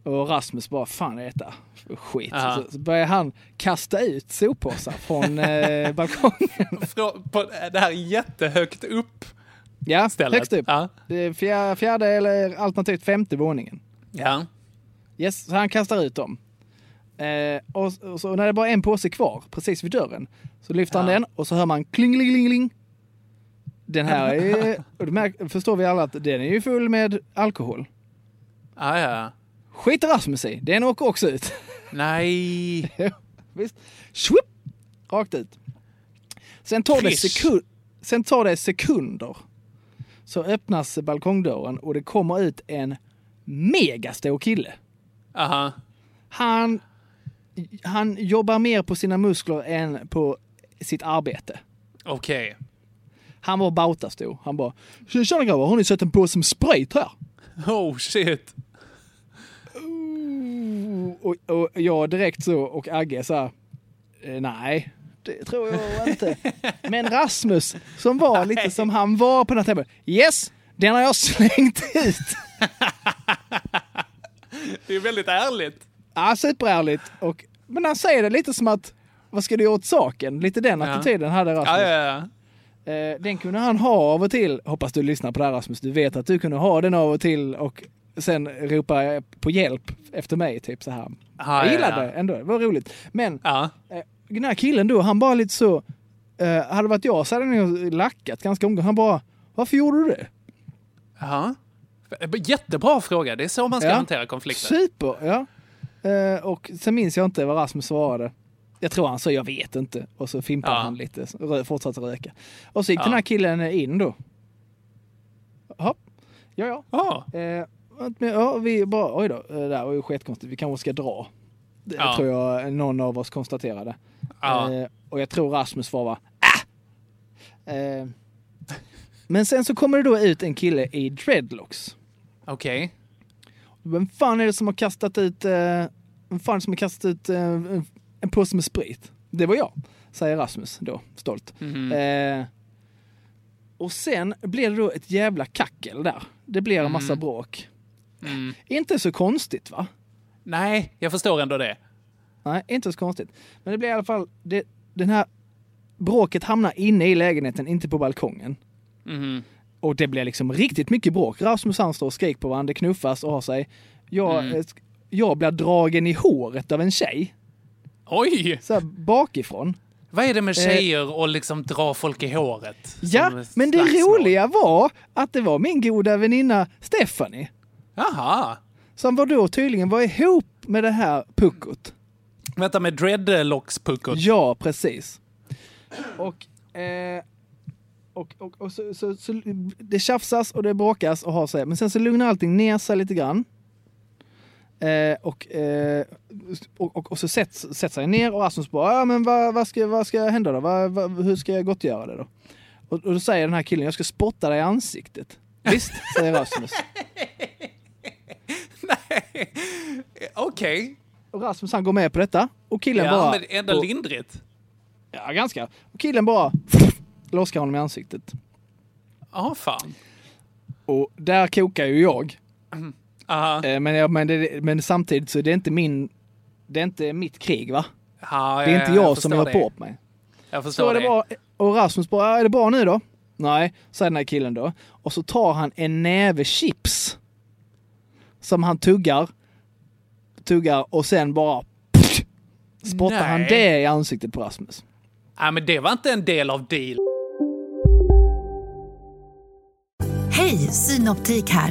Och Rasmus bara, fan är detta skit? Aha. Så, så börjar han kasta ut soppåsar från eh, balkongen. Frå- På det här jättehögt upp Ja, stället. högst upp. Det är fjärde, fjärde eller alternativt femte våningen. Ja. Yes, så han kastar ut dem. Eh, och, och så när det bara är en påse kvar precis vid dörren så lyfter han den och så hör man klingelingeling. Den här är, förstår vi alla att den är ju full med alkohol. Ah, ja. Skiter Rasmus i, den åker också ut. Nej. Visst? Swoop! Rakt ut. Sen tar, det sekund, sen tar det sekunder. Så öppnas balkongdörren och det kommer ut en megastor kille. Aha. Han, han jobbar mer på sina muskler än på sitt arbete. Okej. Han var bautastor. Han bara “Tjena grabbar, har ni sett en påse med sprit här?” Oh shit. och, och jag direkt så och Agge så här, "Eh, “Nej, Det tror jag inte. Men Rasmus, som var lite som han var på den här tiden. Yes, den har jag slängt ut. Det är väldigt ärligt. Ja, superärligt. Och, men han säger det lite som att, vad ska du göra åt saken? Lite den Ja. attityden hade Rasmus. Ja, ja, ja. Eh, den kunde han ha av och till. Hoppas du lyssnar på det här Rasmus. Du vet att du kunde ha den av och till och sen ropa på hjälp efter mig. Typ så här. Ja, jag gillade ja, det ändå. Det var roligt. Men Ja. eh, den här killen då, han bara lite så... Eh, hade det varit jag så hade nog lackat ganska omgående. Han bara, varför gjorde du det? ja. Jättebra fråga. Det är så man ska Ja. hantera konflikter. Super, ja. Eh, och sen minns jag inte vad Rasmus svarade. Jag tror han sa jag vet inte. Och så fimpade Ja. han lite, rö- fortsatte röka. Och så gick Ja. den här killen in då. Jaha, ja ja. Ja. Eh, ja, vi bara, oj då, eh, det där var ju skitkonstigt, vi kanske ska dra. Det Ja. tror jag någon av oss konstaterade. Ja. Eh, och jag tror Rasmus var va, ah! eh, Men sen så kommer det då ut en kille i dreadlocks. Okej. Vem fan är det som har kastat ut, eh, vem fan är det som har kastat ut eh, en, en påse med sprit? Det var jag, säger Rasmus då, stolt. Mhm. Eh, och sen blir det då ett jävla kackel där. Det blir en massa bråk. Mm. Inte så konstigt va? Nej, jag förstår ändå det. Nej, inte så konstigt. Men det blir i alla fall, det, den här bråket hamnar inne i lägenheten, inte på balkongen. Mhm. Och det blir liksom riktigt mycket bråk. Rasmus han står och skriker på varandra, det knuffas och har sig. Jag, Mm. jag blir dragen i håret av en tjej, Oj! så här bakifrån. Vad är det med tjejer och liksom dra folk i håret? Ja, men det slagsmål? roliga var att det var min goda väninna Stephanie Jaha. som var då tydligen var ihop med det här puckot. Vänta, med dreadlocks-puckot? Ja, precis. Och, eh, och, och, och så, så, så det tjafsas och det bråkas och har sig. Men sen så lugnar allting ner sig lite grann. Eh, och, eh, och, och, och så sätts, sätts sig ner och Rasmus bara, ja men vad, vad, ska, vad ska hända då? Vad, vad, hur ska jag gottgöra det då? Och, och då säger den här killen, jag ska spotta dig i ansiktet. Visst, säger Rasmus. Okej. Och Rasmus han går med på detta. Och killen Ja, bara... men ändå lindrigt. Ja, ganska. Och killen bara loskar honom i ansiktet. Ja, fan. Och där kokar ju jag. Aha. Eh, Men, jag, men, det, men samtidigt så är det inte min... Det är inte mitt krig va? Ja, Det är inte jag, som förstår gör på mig. Jag Så förstår är det det. bra. Och Rasmus bara, är det bra nu då? Nej, säger den här killen då. Och så tar han en näve chips. Som han tuggar. Tuggar och sen bara... Spottar han Nej. det i ansiktet på Rasmus. Ja, men det var inte en del av deal. Hej, Synoptik här.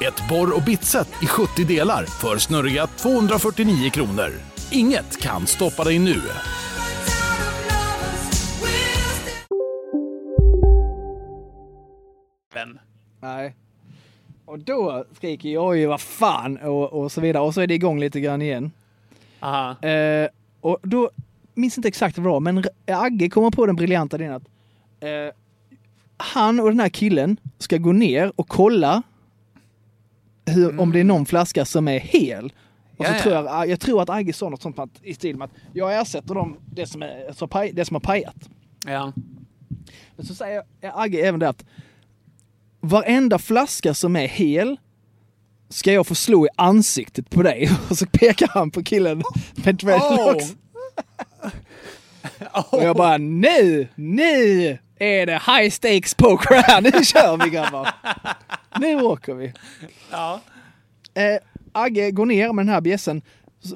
Ett borr och bitset i 70 delar för snurriga 249 kronor. Inget kan stoppa dig nu. Men. Nej. Och då skriker jag ju vad fan och, och så vidare. Och så är det igång lite grann igen. Aha. Eh, och då, minns inte exakt vad det var, men Agge kommer på den briljanta idén att eh, han och den här killen ska gå ner och kolla hur, om det är någon flaska som är hel. Och så tror jag, jag tror att Agge sa något sånt att, i stil med att jag ersätter dem, det som, är, så paj, det som har pajat. Ja. Men så säger Agge även det att varenda flaska som är hel ska jag få slå i ansiktet på dig. Och så pekar han på killen med dreadlocks. Och jag bara nu, nu är det high stakes poker här. Nu kör vi grabbar. Nu åker vi. Ja. Eh, Agge går ner med den här bjässen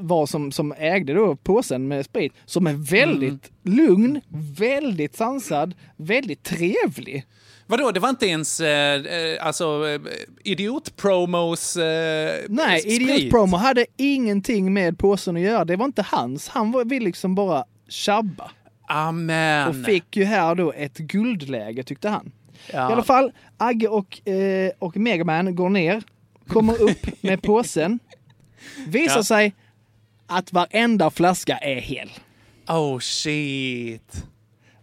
var som, som ägde då påsen med sprit, som är väldigt lugn, väldigt sansad, väldigt trevlig. Vadå, det var inte ens eh, alltså, eh, idiot-promos eh, Nej, sprit? Idiot Promo hade ingenting med påsen att göra. Det var inte hans. Han var- vill liksom bara tjabba. Amen. Och fick ju här då ett guldläge tyckte han. Ja. I alla fall, Agge och, eh, och Megaman går ner, kommer upp med påsen. Visar Ja. sig att varenda flaska är hel. Oh shit.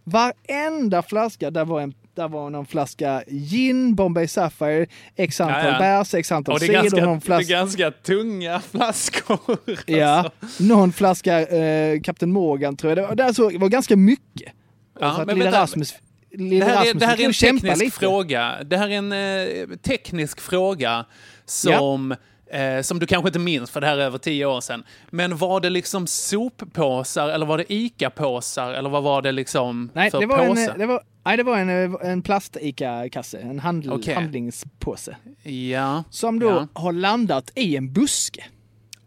Varenda flaska, där var, en, där var någon flaska gin, Bombay Sapphire, x antal Ja, ja. bärs, x antal cider, ganska, någon det är flaska... ganska tunga flaskor. Ja, alltså. någon flaska eh, Captain Morgan tror jag. Det var, det alltså, var ganska mycket. Ja, så att men vänta. Rasmus, Det här, är, det här är en teknisk lite. fråga. Det här är en eh, teknisk fråga som, eh, som du kanske inte minns, för det här är över tio år sedan. Men var det liksom soppåsar eller var det ICA-påsar eller vad var det liksom Nej, för det var, påse? en, det var, nej, det var en, eh, en plast-ICA-kasse, en handl, Okej. handlingspåse. Ja. Som då Ja. har landat i en buske.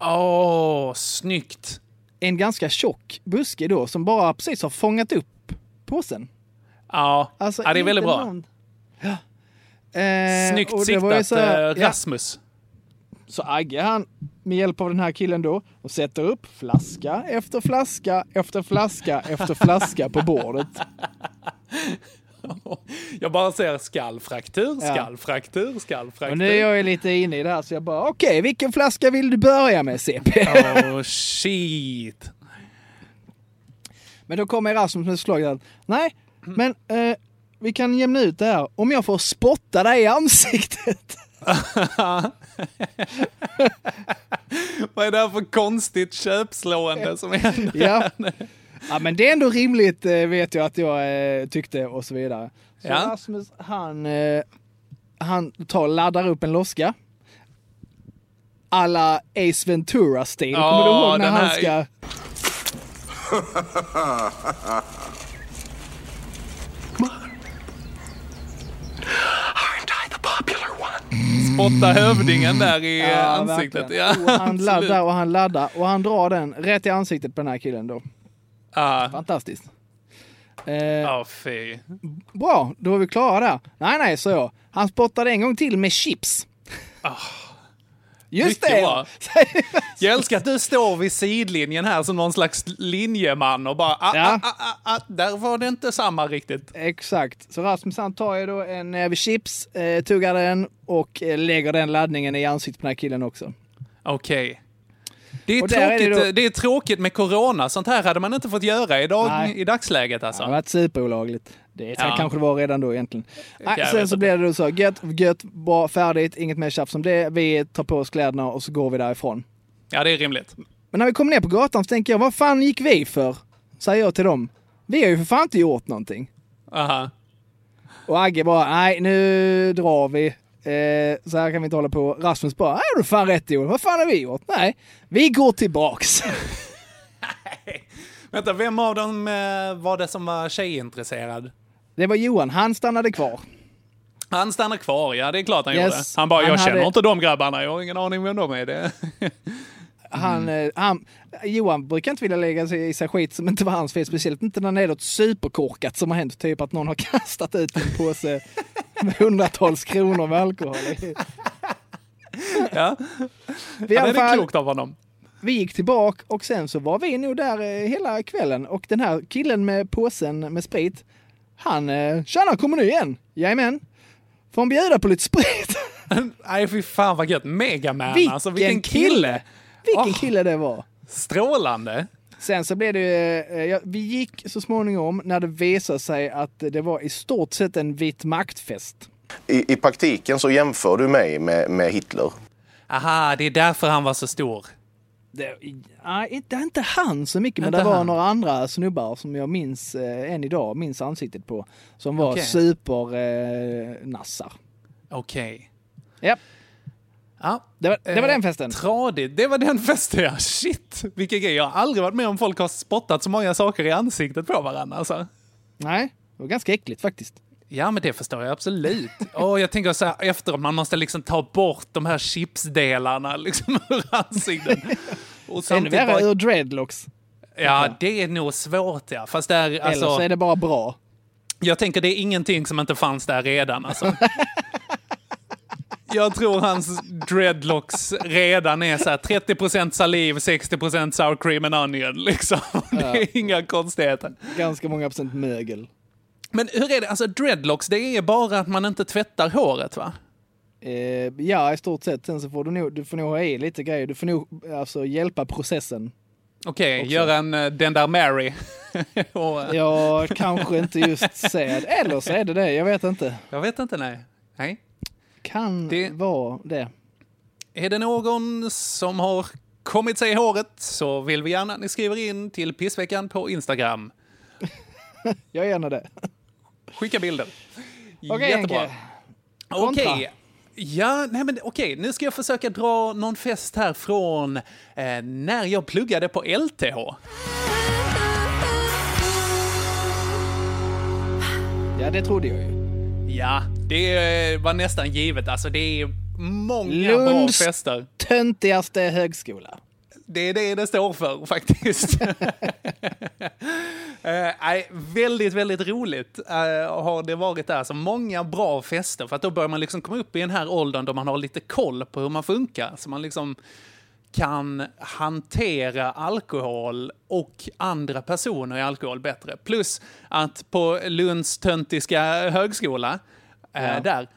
Åh, snyggt! En ganska tjock buske då, som bara precis har fångat upp påsen. Ja, Alltså, ja det är väldigt bra. någon- Ja. Eh, Snyggt siktat, så här- eh, ja. Rasmus. Så Agge han, med hjälp av den här killen då, och sätter upp flaska efter flaska efter flaska efter flaska på bordet. Jag bara ser skallfraktur, skallfraktur, skallfraktur. Och nu är jag lite inne i det här så jag bara, okej, vilken flaska vill du börja med CP? Oh shit. Men då kommer Erasmus med förslaget nej, men eh, vi kan jämna ut det här om jag får spotta dig i ansiktet. Vad är det här för konstigt köpslående som händer? ja. Ja, men det är ändå rimligt eh, vet jag att jag eh, tyckte och så vidare. Så Ja. Rasmus, han, eh, han tar laddar upp en loska. Alla Ace Ventura-stil. Ja, Kommer du ihåg när han ska... Spotta hövdingen där i Ja, ansiktet. Ja, och han laddar och han laddar och han drar den rätt i ansiktet på den här killen då. Ja, Fantastiskt. Eh, ja fy. Bra, då är vi klara där. Nej, nej, så jag. Han spottade en gång till med chips. Just Ah. Mycket det! Jag älskar att du står vid sidlinjen här som någon slags linjeman och bara ah, Ja. ah, ah, ah, ah, där var det inte samma riktigt. Exakt. Så Rasmus han tar ju då en näve chips, eh, tuggar den och eh, lägger den laddningen i ansiktet på den här killen också. Okej. Det, är Och där är det tråkigt, då- det är tråkigt med corona. Sånt här hade man inte fått göra idag, Nej. i dagsläget alltså. Det har varit superolagligt. Det Ja. kanske det var redan då egentligen. Nej, sen så blev det då så, gött, gött, bra, färdigt, inget mer tjafs om det. Vi tar på oss kläderna och så går vi därifrån. Ja, det är rimligt. Men när vi kommer ner på gatan så tänker jag, vad fan gick vi för? Säger jag till dem. Vi har ju för fan inte gjort någonting. Aha. Och Agge bara, nej nu drar vi. Eh, så här kan vi inte hålla på. Rasmus bara, nej du har fan rätt Joel, vad fan har vi gjort? Nej, vi går tillbaks. Vänta, vem av dem eh, var det som var tjejintresserad? Det var Johan, han stannade kvar. Han stannar kvar, ja det är klart han Yes. gjorde. Han bara, jag Han känner hade- inte de grabbarna, jag har ingen aning vem de är. Det. Han, eh, han, Johan brukar inte vilja lägga sig i sig skit som inte var hans fel, speciellt inte när det är något superkorkat som har hänt. Typ att någon har kastat ut en påse med hundratals kronor med alkohol i. Ja, Vi, ja det är klokt av honom. vi gick tillbaka och sen så var vi nog där eh, hela kvällen och den här killen med påsen med sprit, han, eh, tjena kommer nu igen? Jajamän. Får han bjuda på lite sprit? Nej, fy fan vad gött. Megaman Vilken alltså, vilken kille! Vilken Åh. kille det var. Strålande! Sen så blev det ju, eh, ja, vi gick så småningom när det visade sig att det var i stort sett en vit maktfest. I, I praktiken så jämför du mig med, med Hitler. Aha, det är därför han var så stor. Det, nej, inte, inte han så mycket, men det var han. några andra snubbar som jag minns eh, än idag, minns ansiktet på, som var Okej. supernassar. Eh. Okej. Ja, Ja. det var, det var Eh, den festen. Tradigt. Det var den festen, ja. Shit, vilken grej. Jag har aldrig varit med om folk har spottat så många saker i ansiktet på varandra. Alltså. Nej, det var ganska äckligt faktiskt. Ja, men det förstår jag absolut. Och jag tänker så här efteråt, man måste liksom ta bort de här chipsdelarna liksom ur ansiktet. Och Ännu värre bara, ur dreadlocks. ja, det är nog svårt ja. Fast där, Eller alltså, så är det bara bra. Jag tänker det är ingenting som inte fanns där redan alltså. Jag tror hans dreadlocks redan är så här 30% saliv, 60% sour cream and onion liksom. Det är inga konstigheter. Ganska många procent mögel. Men hur är det, alltså dreadlocks, det är bara att man inte tvättar håret va? Eh, ja, i stort sett. Sen så får du nog, du får nog ha i lite grejer. Du får nog alltså, hjälpa processen. Okej, Också. göra en eh, den där Mary. Och, Ja, kanske inte just säd. Eller så är det det, jag vet inte. Jag vet inte, nej. Nej. Kan vara det. Är det någon som har kommit sig i håret så vill vi gärna att ni skriver in till pissveckan på Instagram. Jag är gärna det. Skicka bilder. Okej, Jättebra. Okej. Ja, nej men okej, nu ska jag försöka dra någon fest här från eh, när jag pluggade på LTH. Ja, det trodde jag ju. Ja, det eh, var nästan givet. Alltså det är många Lunds bra fester. töntigaste högskola. Det är det det står för faktiskt. Eh, väldigt, väldigt roligt eh, har det varit där. Så många bra fester, för att då börjar man liksom komma upp i den här åldern då man har lite koll på hur man funkar. Så man liksom kan hantera alkohol och andra personer i alkohol bättre. Plus att på Lunds töntiska högskola, eh, Ja. där,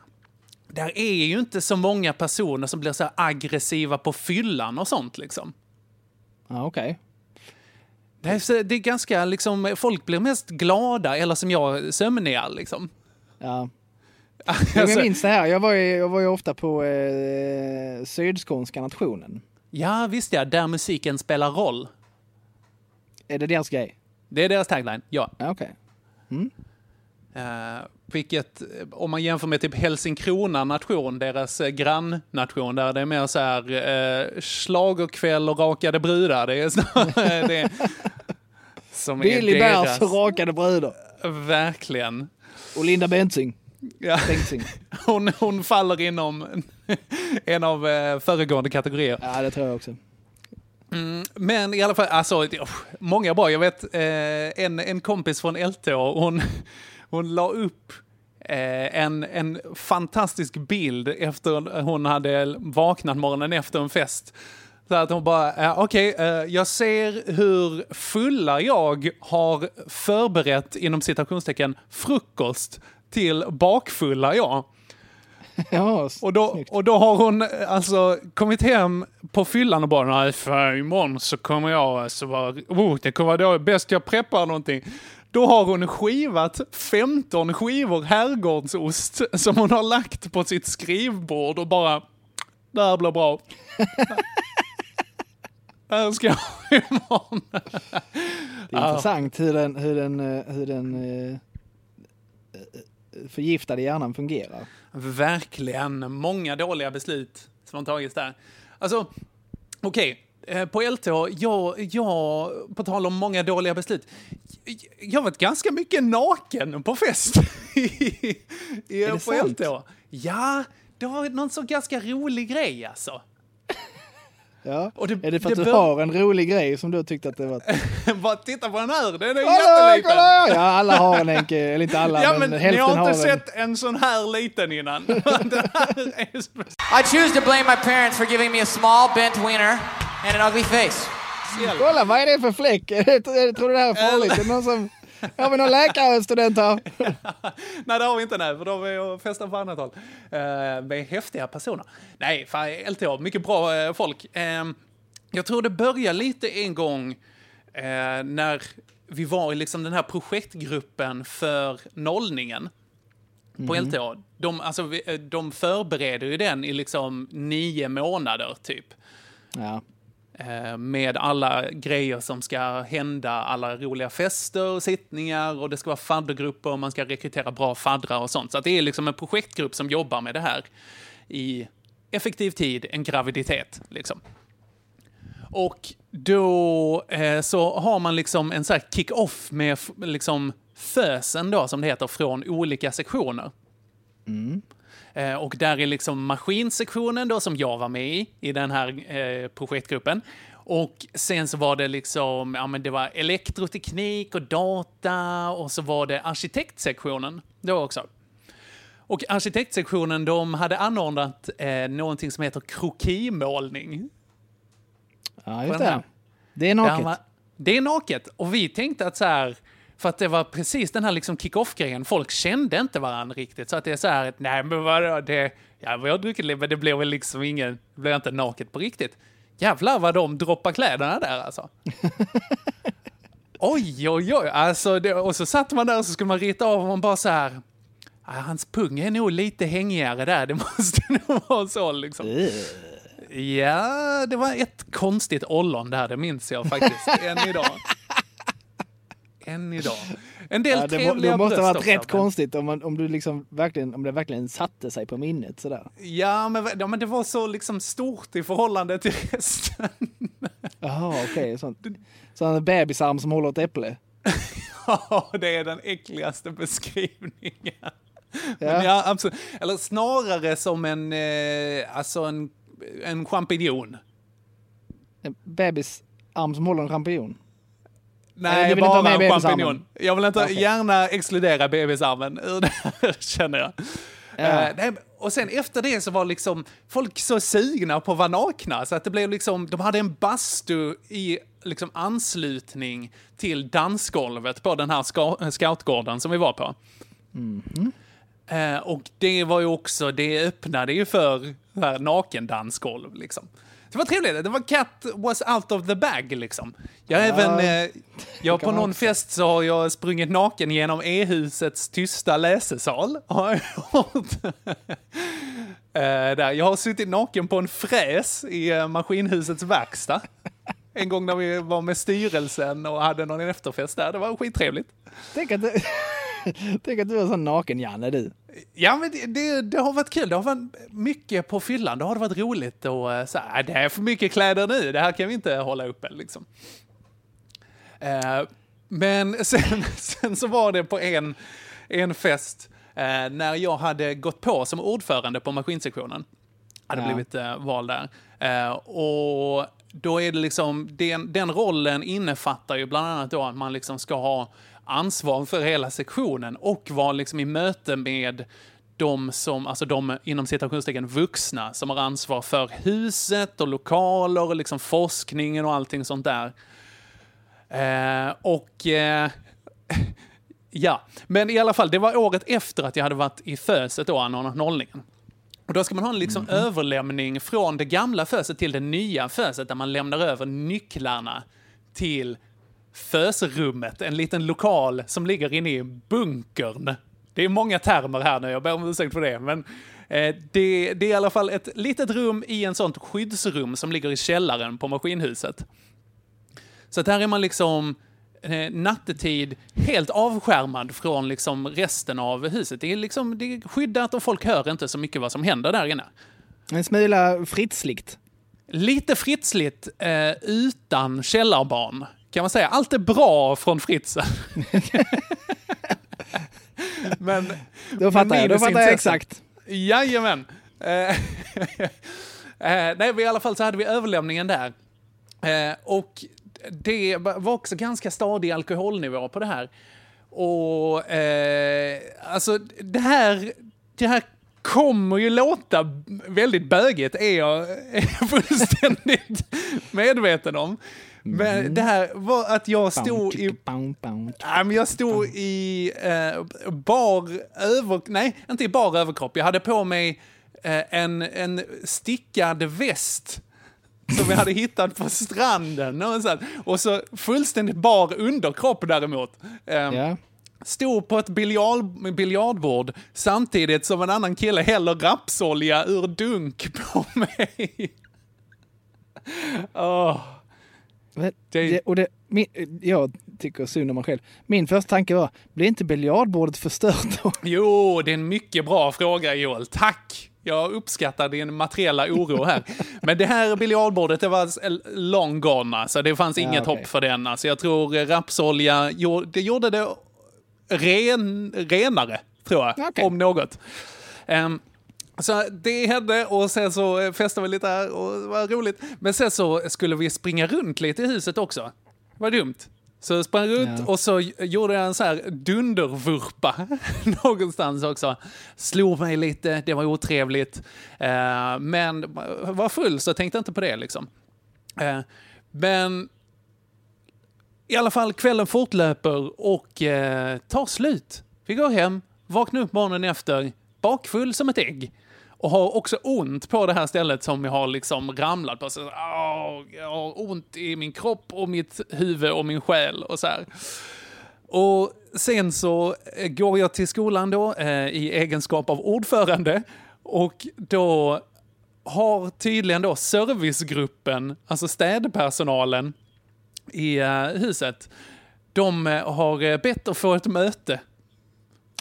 där är ju inte så många personer som blir så aggressiva på fyllan och sånt liksom. Ja, okej. Det är, det är ganska liksom, folk blir mest glada eller som jag, sömniga liksom. Ja. Jag Alltså, minns det här, jag var ju, jag var ju ofta på eh, Sydskånska nationen. Ja, visst ja, där musiken spelar roll. Är det deras grej? Det är deras tagline, ja. Okej. Eh, vilket, eh, om man jämför med typ Helsingkrona nation, deras eh, grannnation, där det är mer så här uh, schlagerkväll och rakade brudar. Det är snarare det som Billy är deras. och rakade brudar. Verkligen. Och Linda Bengtzing. Ja. Bengtzing. Hon, hon faller inom en av eh, föregående kategorier. Ja, det tror jag också. Mm, men i alla fall, alltså, oh, många bra. Jag vet eh, en, en kompis från LTH, hon, hon la upp eh, en, en fantastisk bild efter hon hade vaknat morgonen efter en fest. Så att hon bara, eh, okej, eh, jag ser hur fulla jag har förberett, inom citationstecken, frukost till bakfulla jag. Ja, Och då, och då har hon eh, alltså kommit hem på fyllan och bara nej för imorgon så kommer jag alltså vara, oh, det kommer vara bäst jag preppar någonting. Då har hon skivat 15 skivor herrgårdsost som hon har lagt på sitt skrivbord och bara, det här blir bra. Det här ska jag ha imorgon. Det är intressant hur den, hur den, eh, hur den eh, förgiftade hjärnan fungerar. Verkligen. Många dåliga beslut som har tagits där. Alltså, okej. eh, På LTH, jag, jag, på tal om många dåliga beslut, jag- har varit ganska mycket naken på fest. i, på sant? LTH. Ja, det var någon så ganska rolig grej alltså. Ja. Och det- är det för att det du bör- har en rolig grej som du tyckte att det var... Bara titta på den här, den är Kolla, jätteliten. kolla! Ja, alla har en Henke, eller inte alla, Ja, men, men ni hälften har har inte en. sett en sån här liten innan. I choose to blame my parents for giving me a small, bent wiener and an ugly face. Kolla, vad är det för fläck? Tror du det här är farligt? Är det någon som... Har vi någon läkarstudent här? nej, det har vi inte, nej, för har vi och festar på annat håll. Uh, med häftiga personer. Nej, fan, LTH, mycket bra eh, folk. Eh, jag tror det började lite en gång eh, när vi var i liksom den här projektgruppen för nollningen på Mhm. LTH. De, alltså, eh, de förbereder ju den i liksom nio månader, typ. Ja. Eh, med alla grejer som ska hända, alla roliga fester och sittningar och det ska vara faddergrupper och man ska rekrytera bra faddrar och sånt. Så att det är liksom en projektgrupp som jobbar med det här i effektiv tid, en graviditet. Liksom. Och då eh, så har man liksom en så här kick-off med liksom fösen då, som det heter, från olika sektioner. Mm. Eh, och där är liksom maskinsektionen då som jag var med i, i den här eh, projektgruppen. Och sen så var det liksom, ja men det var elektroteknik och data och så var det arkitektsektionen då också. Och arkitektsektionen, de hade anordnat eh, någonting som heter krokimålning. Ja, just det. Det är naket. Det är naket. Och vi tänkte att så här, för att det var precis den här liksom kick-off-grejen, folk kände inte varandra riktigt. Så att det är så här, nej men vadå, det, ja vi har druckit lite, men det blev väl liksom ingen, det blev inte naket på riktigt. Jävlar vad de droppar kläderna där alltså. oj, oj, oj. Alltså, det, och så satt man där och så skulle man rita av och man bara så här, "Ah, hans pung är nog lite hängigare där, det måste nog vara så liksom. Ja, det var ett konstigt ollon där, det minns jag faktiskt, än idag. Än idag. En del Ja, det, trevliga det måste ha varit rätt men- konstigt om, man, om, du liksom verkligen, om det verkligen satte sig på minnet sådär. Ja men, ja, men det var så liksom stort i förhållande till resten. Jaha, okej. sånt. Sån bebisarm som håller ett äpple. Ja, det är den äckligaste beskrivningen. Ja. Men ja, absolut. Eller snarare som en, eh, alltså en, en champinjon. En bebisarm som håller en champinjon. Nej, vill inte bara bebisarmen? champinjon. Jag vill inte Okej. gärna exkludera bebisarmen ur det här, känner jag. Ja. Eh, nej, och sen efter det så var liksom folk så sugna på att vara nakna så att det blev liksom, de hade en bastu i liksom anslutning till dansgolvet på den här ska, scoutgården som vi var på. Eh, och det var ju också, det öppnade ju för här nakendansgolv liksom. Det var trevligt, det var cat was out of the bag liksom. Jag Ja, även, eh, jag på någon också. fest så har jag sprungit naken genom E-husets tysta läsesal. Har jag. Eh, där. Jag har suttit naken på en fräs i eh, maskinhusets verkstad. En gång när vi var med styrelsen och hade någon efterfest där. Det var skittrevligt. Tänk att, du, tänk att du är sån naken-Janne du. Ja, men det, det, det har varit kul. Det har varit mycket på fyllan. Det har varit roligt och eh, så här, det är för mycket kläder nu. Det här kan vi inte hålla uppe liksom. Eh, men sen, sen så var det på en, en fest eh, när jag hade gått på som ordförande på maskinsektionen. Hade Ja. blivit eh, vald där. Eh, och då är det liksom, den, den rollen innefattar ju bland annat då att man liksom ska ha ansvar för hela sektionen och vara liksom i möte med de som, alltså de inom citationstecken vuxna som har ansvar för huset och lokaler och liksom forskningen och allting sånt där. Eh, och eh, ja, men i alla fall, det var året efter att jag hade varit i föset då, anordnat nollningen. Och då ska man ha en liksom överlämning från det gamla föset till det nya föset där man lämnar över nycklarna till fösrummet, en liten lokal som ligger inne i bunkern. Det är många termer här nu, jag ber om ursäkt för det, men eh, det, det är i alla fall ett litet rum i en sånt skyddsrum som ligger i källaren på maskinhuset. Så att här är man liksom eh, nattetid helt avskärmad från liksom resten av huset. Det är, liksom, det är skyddat och folk hör inte så mycket vad som händer där inne. En smula fritsligt. Lite fritsligt eh, utan källarbarn, kan man säga. Allt är bra från Fritzen. men, Då fattar jag, då fattar jag exakt. Jajamän. Eh, eh, nej, i alla fall så hade vi överlämningen där. Eh, och det var också ganska stadig alkoholnivå på det här. Och eh, alltså det här, det här kommer ju låta väldigt bögigt, är jag, är fullständigt medveten om. Men det här var att jag stod i... Ja, men jag stod i eh, bar över... Nej, inte i bar överkropp. Jag hade på mig eh, en, en stickad väst som jag hade hittat på stranden. Och så, och så fullständigt bar underkropp däremot. Eh, Stod på ett biljard, biljardbord samtidigt som en annan kille häller rapsolja ur dunk på mig. Åh. Det, och det, min, jag tycker synd om mig själv. Min första tanke var, blir inte biljardbordet förstört då? Jo, det är en mycket bra fråga Joel. Tack! Jag uppskattar din materiella oro här. Men det här biljardbordet, det var long gone. Alltså, det fanns Ja, inget okej. hopp för den. Alltså, jag tror eh, rapsolja, det gjorde det ren, renare, tror jag. Om något. Ehm, Så det hände och sen så eh, festade vi lite här och det var roligt. Men sen så skulle vi springa runt lite i huset också. Det var dumt. Så jag sprang runt Ja. och så gjorde jag en så här dundervurpa någonstans också. Slog mig lite, det var otrevligt. Eh, men var full så tänkte inte på det liksom. Eh, men i alla fall, kvällen fortlöper och eh, tar slut. Vi går hem, vaknar upp morgonen efter, bakfull som ett ägg. Och har också ont på det här stället som jag har liksom ramlat på. Så, åh, jag har ont i min kropp och mitt huvud och min själ och så här. Och sen så eh, går jag till skolan då eh, i egenskap av ordförande. Och då har tydligen då servicegruppen, alltså städpersonalen i eh, huset, de eh, har eh, bett att få ett möte.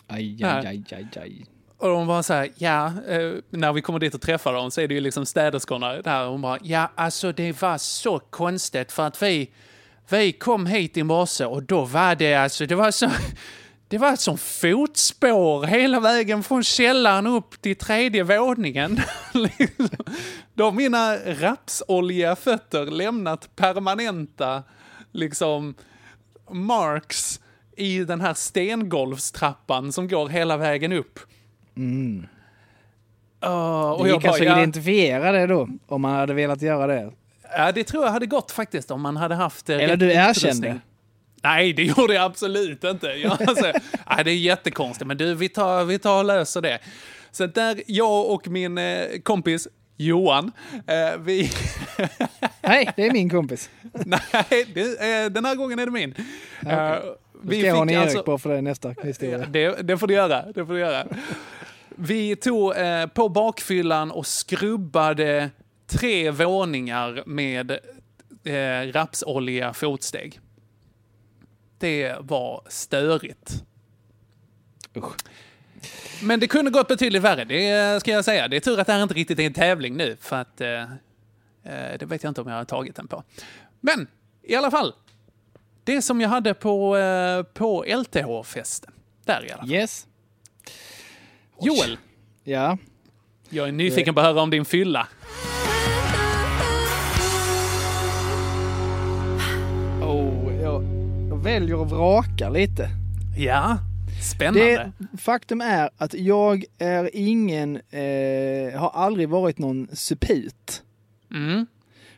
Aj, aj, aj, aj, aj. Och de var så här, ja, eh, när vi kommer dit och träffar dem så är det ju liksom städerskorna där. Hon bara, ja, alltså det var så konstigt för att vi, vi kom hit i morse och då var det alltså, det var så, det var som fotspår hela vägen från källaren upp till tredje våningen. Då har mina rapsoljiga fötter lämnat permanenta, liksom, marks i den här stengolvstrappan som går hela vägen upp. Mm. Uh, och Det jag gick bara, alltså att ja, identifiera det då, om man hade velat göra det. ja, det tror jag hade gått faktiskt om man hade haft... eh, Eller du erkände. Nej, det gjorde jag absolut inte. Jag, alltså, nej, det är jättekonstigt, men du, vi tar, vi tar och löser det. Så där, jag och min eh, kompis Johan, eh, vi... Nej, det är min kompis. nej, det, eh, den här gången är det min. Eh, Då ska jag ha en Erik på för det nästa historia. Det, det får du göra. Det får du göra. Vi tog eh, på bakfyllan och skrubbade tre våningar med eh, rapsolja fotsteg. Det var störigt. Men det kunde gått betydligt värre, det ska jag säga. Det är tur att det här inte riktigt är en tävling nu, för att eh, eh, det vet jag inte om jag har tagit den på. Men i alla fall, det som jag hade på, eh, på LTH-festen. Där i alla fall. Yes. Joel, Ja. jag är nyfiken på att höra om din fylla. Oh, jag, jag väljer att vraka lite. Ja, spännande. Det, faktum är att jag är ingen, eh, har aldrig varit någon suput. Mm.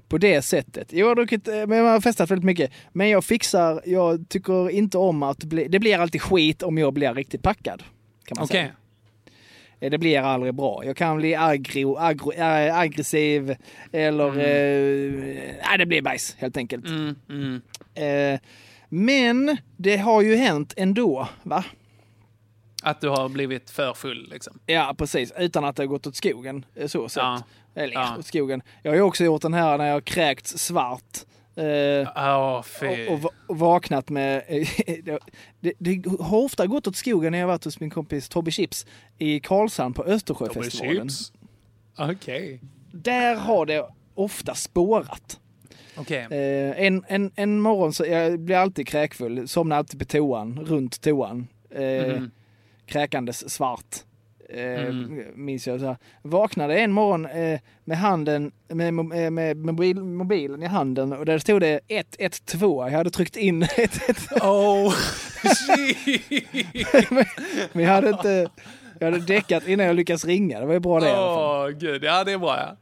På det sättet. Jag har druckit, eh, men jag har festat väldigt mycket. Men jag fixar, jag tycker inte om att bli, det blir alltid skit om jag blir riktigt packad. Kan man säga. Eh, Det blir aldrig bra. Jag kan bli aggro, aggro, äh, aggressiv eller... Eh, nej, det blir bajs helt enkelt. Mm, mm. Eh, men det har ju hänt ändå, va? Att du har blivit för full liksom. Ja, precis. Utan att det har gått åt skogen. eh, Så sett. Ja. Eller Ja. åt skogen. Jag har ju också gjort den här när jag kräkts svart. Eh, fy. och, och, och vaknat med... det, det har ofta gått åt skogen när jag varit hos min kompis Tobbe Chips i Karlshamn på Östersjöfestivalen. Chips? Okej. Där har det ofta spårat. Okej. Eh, en, en, en morgon så jag blir alltid kräkfull, somnar alltid på toan, runt toan. Eh, Mhm. Kräkandes svart. Eh, Mm. Minns jag. Så här. Vaknade en morgon eh, med handen, med, mo- eh, med mobil, mobilen i handen och där stod det 112. Jag hade tryckt in 112. Oh, Men jag hade inte, jag hade däckat innan jag lyckades ringa. Det var ju bra det. Åh, gud. Ja, det är bra ja.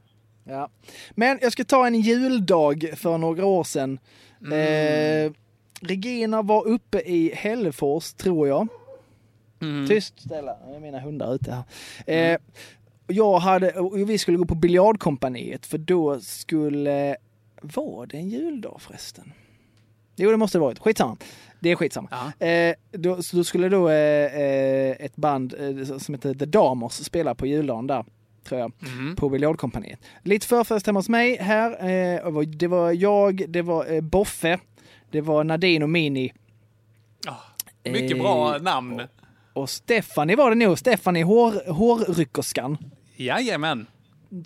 Ja. Men jag ska ta en juldag för några år sedan. Eh, Regina var uppe i Hällefors, tror jag. Mm. Tyst Stella, det är mina hundar ute här. Eh, jag hade, vi skulle gå på biljardkompaniet för då skulle, var det en juldag förresten? Jo det måste det varit, skitsamma. Det är skitsamma. Eh, då, då skulle då eh, eh, ett band eh, som heter The Damers spela på juldagen där, tror jag, Mm. på biljardkompaniet. Lite förfest hemma hos mig här. Eh, det var jag, det var eh, Boffe, det var Nadine och Mini. Mycket Eh, bra namn. Och Stephanie var det nog, Stephanie hår, hårryckerskan. Jajamän.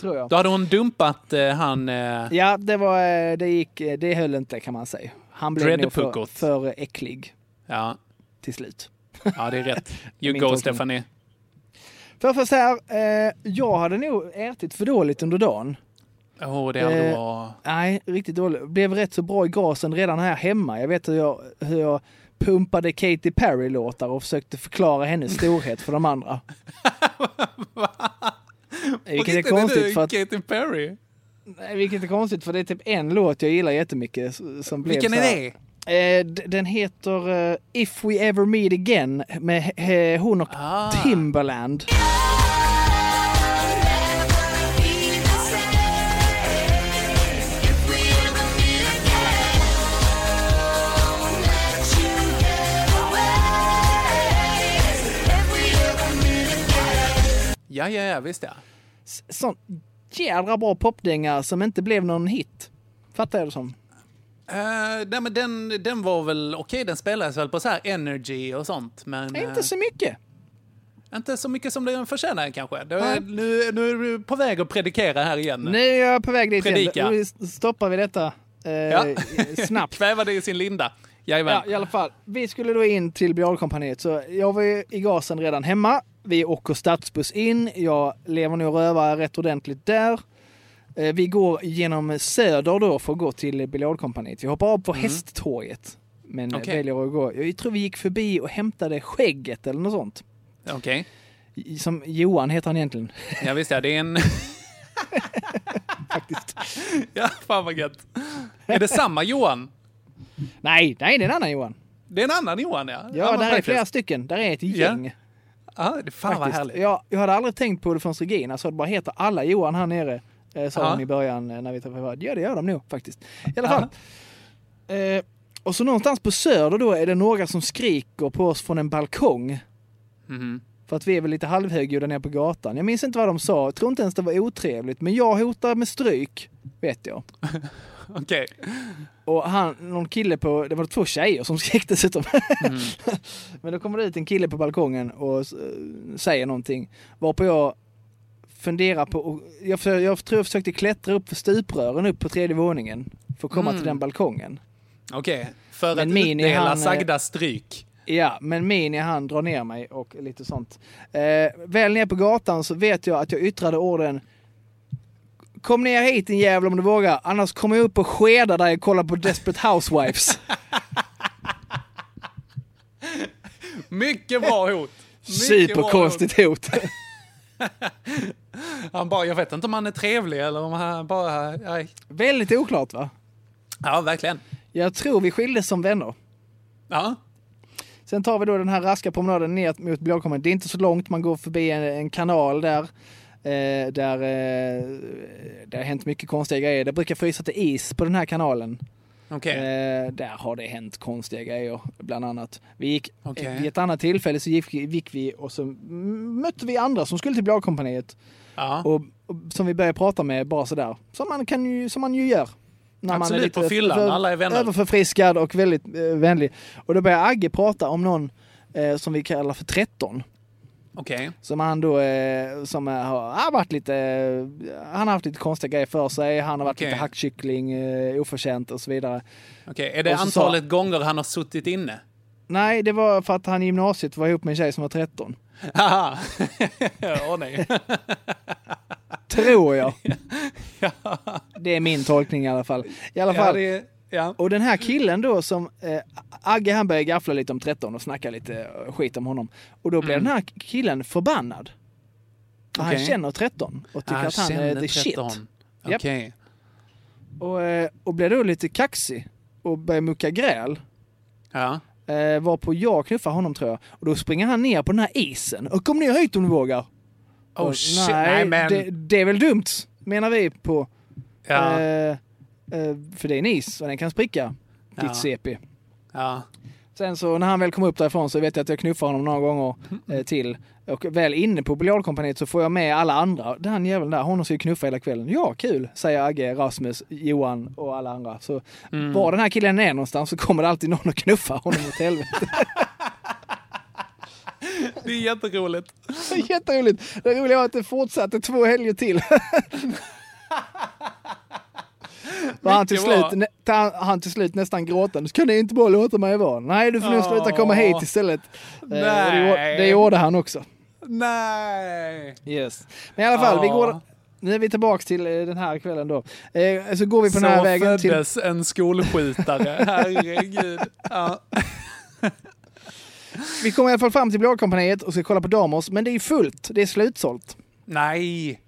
Tror jag. Då hade hon dumpat eh, han... Eh, Ja, det var, eh, det gick, eh, det höll inte kan man säga. Han blev nog för, för äcklig ja. till slut. ja, det är rätt. You go. Stephanie. Får jag först säga, eh, jag hade nog ätit för dåligt under dagen. Åh, det hade Eh, varit... Nej, riktigt dåligt. Blev rätt så bra i gasen redan här hemma. Jag vet hur jag, hur jag pumpade Katy Perry-låtar och försökte förklara hennes storhet för de andra. Vilket är konstigt för att... Katy Perry? Nej, vilket är konstigt för det är typ en låt jag gillar jättemycket. Som blev Vilken är här- Eh, den heter eh, If We Ever Meet Again med hon och Ah. Timberland. Ja, ja, ja, visst ja. Sån jädra bra popdänga som inte blev någon hit. Fattar jag det som. Uh, nej, men den, den var väl okej, den spelades väl på så här Energy och sånt. Men, Inte så mycket. eh, inte så mycket som den förtjänar kanske. Nej. nu, nu är du på väg att predikera här igen. Nu är jag på väg dit Predika. igen. Nu stoppar vi detta eh, Ja. snabbt. Kväva det i sin linda. Jajamän. Ja, i alla fall. Vi skulle då in till Bialkompaniet, så jag var ju i gasen redan hemma. Vi åker stadsbuss in. Jag lever nog och rövar rätt ordentligt där. Eh, Vi går genom Söder då för att gå till biljardkompaniet. Vi hoppar av på Hästtorget. Men Okej. väljer att gå. Jag tror vi gick förbi och hämtade skägget eller något sånt. Okej. I- Som Johan heter han egentligen. Ja, visst ja. Det är en... Faktiskt. ja, fan vad gött. Är det samma Johan? Nej, nej det är en annan Johan. Det är en annan Johan, ja. Ja, men där är faktiskt. flera stycken. Där är ett gäng. Ja, det fan vad härligt. Jag, jag hade aldrig tänkt på det från Regina, så det bara heter alla Johan här nere. Eh, sa Ja. hon i början eh, när vi träffade. Ja, det gör de nog faktiskt. I alla fall. Eh, och så någonstans på Söder då är det några som skriker på oss från en balkong. Mhm. För att vi är väl lite halvhögljudda nere på gatan. Jag minns inte vad de sa. Jag tror inte ens det var otrevligt. Men jag hotar med stryk, vet jag. Okej. Och han, någon kille på, det var två tjejer som skrek dessutom. Men då kommer det ut en kille på balkongen och eh, säger någonting. Varpå jag funderar på, och jag, för, jag tror jag försökte klättra upp för stuprören upp på tredje våningen. För att komma Mm. till den balkongen. Okej. För Men att Mini, utdela han, eh, sagda stryk. Ja, men Mini han drar ner mig och lite sånt. Eh, väl ner på gatan så vet jag att jag yttrade orden Kom ner hit din jävel om du vågar, annars kommer jag upp och skedar dig och kollar på Desperate Housewives. Mycket bra hot. Mycket bra Superkonstigt hot. hot. Han bara, jag vet inte om han är trevlig eller om han bara... Nej. Väldigt oklart va? Ja, verkligen. Jag tror vi skildes som vänner. Ja. Sen tar vi då den här raska promenaden ner mot Björkholmen. Det är inte så långt, man går förbi en, en kanal där. Eh, där eh, det har hänt mycket konstiga grejer. Det brukar frysa till is på den här kanalen. Okej. Eh, där har det hänt konstiga grejer, bland annat. Vi gick, eh, vid ett annat tillfälle så gick, gick vi och så mötte vi andra som skulle till Björkkompaniet. Ja. Och, och som vi började prata med bara sådär. Som man, kan ju, som man ju gör. När Absolut, på fyllan. över- Alla är vänner. Överförfriskad och väldigt eh, vänlig. Och då började Agge prata om någon eh, som vi kallar för 13. Okej. Som han då, eh, som eh, har, har varit lite, eh, han har haft lite konstiga grejer för sig. Han har varit Okej. lite hackkyckling, eh, oförtjänt och så vidare. Okej, är det Och så antalet gånger han har suttit inne? Nej, det var för att han i gymnasiet var ihop med en tjej som var 13. Haha. Åh nej. Tror jag. Det är min tolkning i alla fall. I alla Ja, fall. det, ja. Och den här killen då som, eh, Agge han började gaffla lite om 13 och snacka lite eh, skit om honom. Och då blev Mm. den här killen förbannad. För Han känner 13 och tycker Ah, att han är the shit. 13. Japp. Okej. Och, eh, och blev då lite kaxig och började mucka gräl. Ja. Eh, varpå jag knuffar honom tror jag. Och då springer han ner på den här isen. Och kom ner hit om du vågar. Oh Och, shit, nej, nej men... det, det är väl dumt, menar vi på. Ja. Eh, för det är en is och den kan spricka. Ditt Ja. CP. Ja. Sen så när han väl kom upp därifrån så vet jag att jag knuffar honom några gånger eh, till. Och väl inne på biljardkompaniet så får jag med alla andra. Den jäveln där, honom ska ju knuffa hela kvällen. Ja, kul, säger Agge, Rasmus, Johan och alla andra. Så Mm. var den här killen är någonstans så kommer det alltid någon och knuffa honom åt helvete. Det är jätteroligt. Jätteroligt. Det roliga var att det fortsatte två helger till. Var han, till slut, nä, ta- han till slut nästan gråtande. Ska ni inte bara låta mig vara? Nej, du får nog sluta komma hit istället. Eh, och Det, Nej. det gjorde han också. Nej! Yes. Men i alla fall, vi går... Nu är vi tillbaka till eh, den här kvällen då. Eh, så går vi på Så den här vägen till... föddes en skolskjutare. Herregud. Ja. Vi kommer i alla fall fram till Blåkompaniet och ska kolla på Damos, men det är fullt. Det är slutsålt. Nej.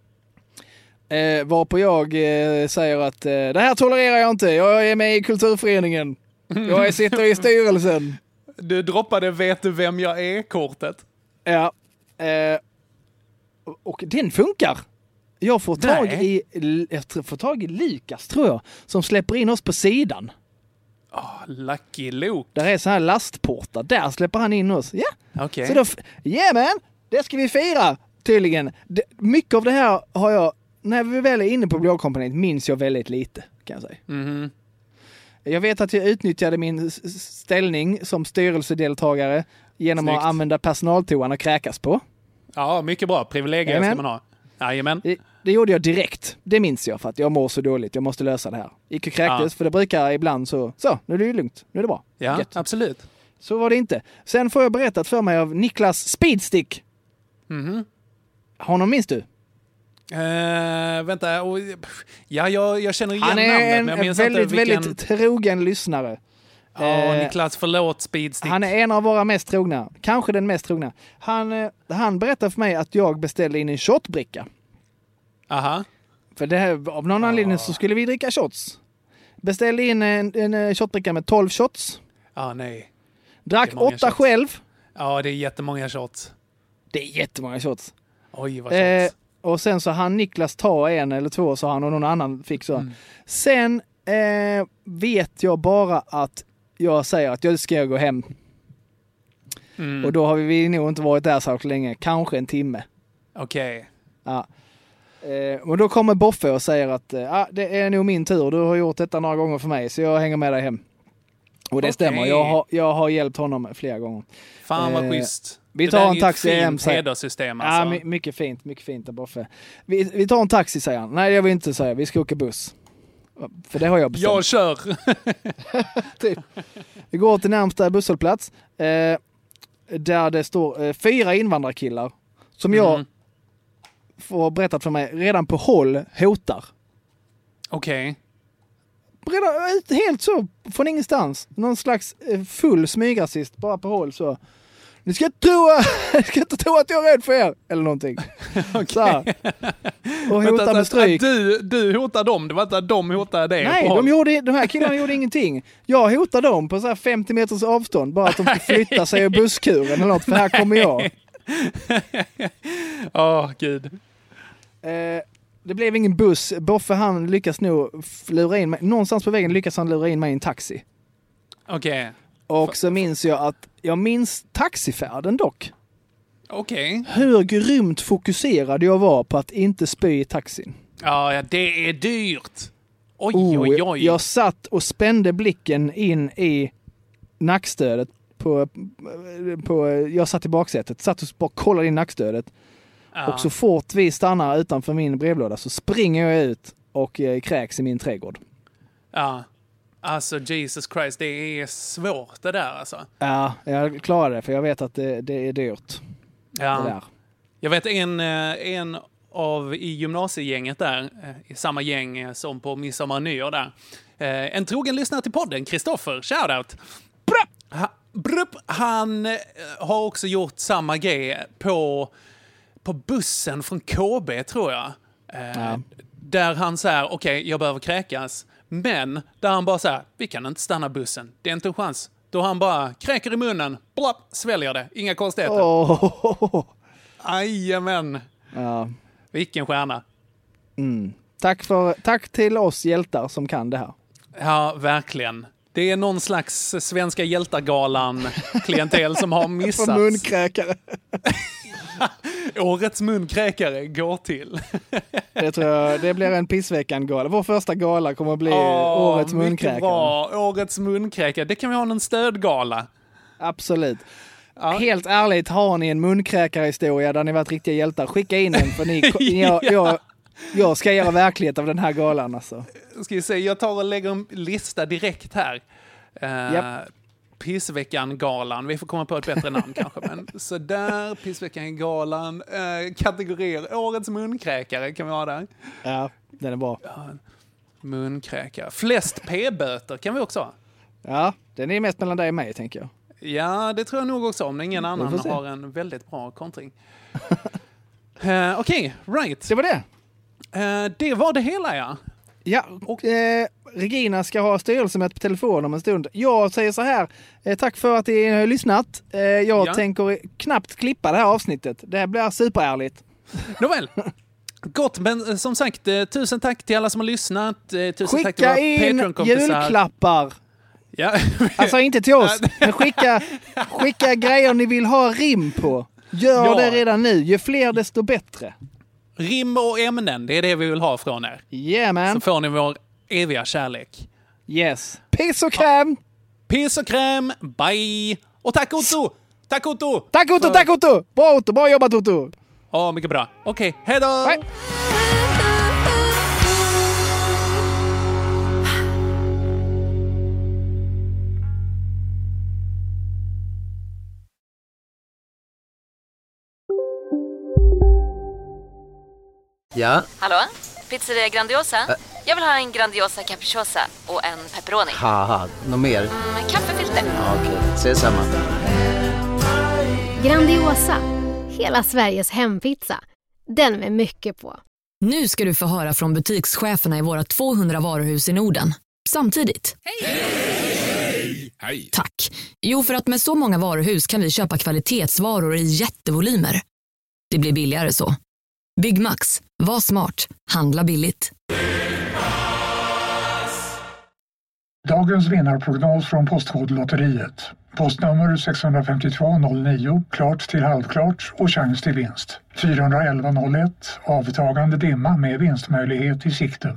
Eh, varpå jag eh, säger att eh, det här tolererar jag inte. Jag är med i kulturföreningen. Jag sitter i styrelsen. Du droppade vet du vem jag är-kortet. Ja. Eh, och den funkar. Jag får tag Nej. i, jag får tag i Lukas, tror jag, som släpper in oss på sidan. Oh, lucky Luke. Där är så här lastportar. Där släpper han in oss. Ja. Så då, f- yeah man, det ska vi fira tydligen. Det, mycket av det här har jag, när vi väl är inne på Blåkompaniet minns jag väldigt lite kan jag säga. Mhm. Jag vet att jag utnyttjade min ställning som styrelsedeltagare genom Snyggt. att använda personaltoan och kräkas på. Ja, mycket bra. Privilegier ska Jajamän. man ha. Jajamän. Det, det gjorde jag direkt. Det minns jag för att jag mår så dåligt. Jag måste lösa det här. Gick och kräktes Ja. för det brukar ibland så, så nu är det ju lugnt. Nu är det bra. Ja, Gött. absolut. Så var det inte. Sen får jag berättat för mig av Niklas Speedstick. Mhm. Honom minns du? Eh, vänta, och, ja, jag, jag känner igen Han är namnet, en minns väldigt, vilken... väldigt trogen lyssnare. Ja, Eh, Niklas, förlåt Speedstick. Han är en av våra mest trogna. Kanske den mest trogna. Han, eh, han berättade för mig att jag beställde in en shotbricka. Aha. För det här, av någon anledning så skulle vi dricka shots. Beställde in en, en shotbricka med 12 shots. Ja, nej. Drack åtta shots. själv. Ja, det är jättemånga shots. Det är jättemånga shots. Oj, vad shots. Eh, och sen så han Niklas ta en eller två sa han och någon annan fick så. Mm. Sen eh, vet jag bara att jag säger att jag ska gå hem. Mm. Och då har vi nog inte varit där så länge. Kanske en timme. Okej. Ja. Eh, och då kommer Boffe och säger att eh, ah, det är nog min tur. Du har gjort detta några gånger för mig så jag hänger med dig hem. Och det Okej. stämmer. Jag har, jag har hjälpt honom flera gånger. Fan vad Eh, schysst. Vi tar är en ju taxi ett hem, fint säger- hederssystem Ja, alltså. my- mycket fint. Mycket fint Boffe. Vi, vi tar en taxi säger han. Nej, jag vill inte säga. Vi ska åka buss. För det har jag bestämt. jag kör. typ. Vi går till närmsta busshållplats. Eh, där det står eh, fyra invandrarkillar. Som jag Mm. får berättat för mig redan på håll hotar. Okej. Redan, eh, helt så, från ingenstans. Någon slags eh, full smygrasist bara på håll så. Ni ska tro, ni ska inte tro att jag är rädd för er! Eller någonting. Så här. Och hotar att- med stryk. att Du, du hotar dem, det var inte att de hotade dig. Nej, de, gjorde, de här killarna gjorde ingenting. Jag hotade dem på så här 50 meters avstånd, bara att de ska flytta sig ur busskuren eller något, för här kommer jag. Åh, gud. Eh, det blev ingen buss. Boffe han lyckas nog lura in mig. Någonstans på vägen lyckas han lura in mig i en taxi. Okej. Och så minns jag att, jag minns taxifärden dock. Okej. Hur grymt fokuserad jag var på att inte spy i taxin. Ja, ja, det är dyrt. Oj, Oh, oj, oj. Jag satt och spände blicken in i nackstödet. På, på, jag satt i baksätet, satt och bara kollade in nackstödet. Ja. Och så fort vi stannar utanför min brevlåda så springer jag ut och eh, kräks i min trädgård. Ja. Alltså, Jesus Christ, det är svårt det där alltså. Ja, jag klarade det för jag vet att det, det är dyrt. Det Ja. där. Jag vet en, eh, en av i gymnasiegänget där, eh, i samma gäng eh, som på midsommar nyår där. En trogen lyssnare till podden, Kristoffer, shoutout. Ha- Brupp, han har också gjort samma grej på, på bussen från KB, tror jag. Ja. Där han säger, okej, jag behöver kräkas. Men där han bara säger, vi kan inte stanna bussen. Det är inte en chans. Då han bara kräker i munnen, blapp, sväljer det. Inga konstigheter. Åh. Jajamän. Ja. Vilken stjärna. Mm. Tack, för, tack till oss hjältar som kan det här. Ja, verkligen. Det är någon slags Svenska hjältar-galan-klientel som har För missats. munkräkare. Årets munkräkare går till. Det tror jag, det blir en pissveckan-gala. Vår första gala kommer att bli Åh, årets munkräkare. Bra. Årets munkräkare. Det kan vi ha en stödgala. Absolut. Helt ärligt, har ni en munkräkarhistoria där ni varit riktiga hjältar, skicka in den för ni, jag, jag, jag ska göra verklighet av den här galan alltså. Ska vi se, jag tar och lägger en lista direkt här. Uh, Japp. Pissveckan-galan. Vi får komma på ett bättre namn kanske. Men sådär, Pissveckan-galan. Eh, kategorier. Årets munkräkare kan vi ha där. Ja, den är bra. Munkräkare. Flest p-böter kan vi också ha. Ja, den är mest mellan dig och mig tänker jag. Ja, det tror jag nog också om ingen annan har en väldigt bra kontring. Eh, Okej, right. Det var det. Eh, det var det hela ja. Ja, och eh, Regina ska ha styrelsemöte på telefon om en stund. Jag säger så här, eh, tack för att ni har lyssnat. Eh, jag Ja. tänker knappt klippa det här avsnittet. Det här blir superärligt. Nåväl. Gott, men eh, som sagt, eh, tusen tack till alla som har lyssnat. Eh, tusen tack till Skicka våra in julklappar. Ja. Alltså inte till oss, men skicka, skicka grejer ni vill ha rim på. Gör Ja. det redan nu. Ju fler desto bättre. Rim och ämnen, det är det vi vill ha från er. Yeah man. Så får ni vår eviga kärlek. Yes. Piss och kräm! Piss och kräm, bye! Och tack Otto! Tack Otto! Tack Otto, tack Otto! Bra Otto, bra jobbat Otto! Ja, mycket bra. Okej, hejdå! Ja, Hallå? Pizzeria Grandiosa? Jag vill ha en Grandiosa capriciosa och en pepperoni. haha, något mer? Med kaffefilter. Ja, Okej, ses samma. Grandiosa, hela Sveriges hempizza. Den med mycket på. Nu ska du få höra från butikscheferna i våra 200 varuhus i Norden. Samtidigt. Hej! Tack. Jo, för att med så många varuhus kan vi köpa kvalitetsvaror i jättevolymer. Det blir billigare så. Byggmax. Var smart. Handla billigt. Dagens vinnarprognos från Postkodlotteriet. Postnummer 65209, klart till halvklart och chans till vinst. 41101, avtagande dimma med vinstmöjlighet i sikte.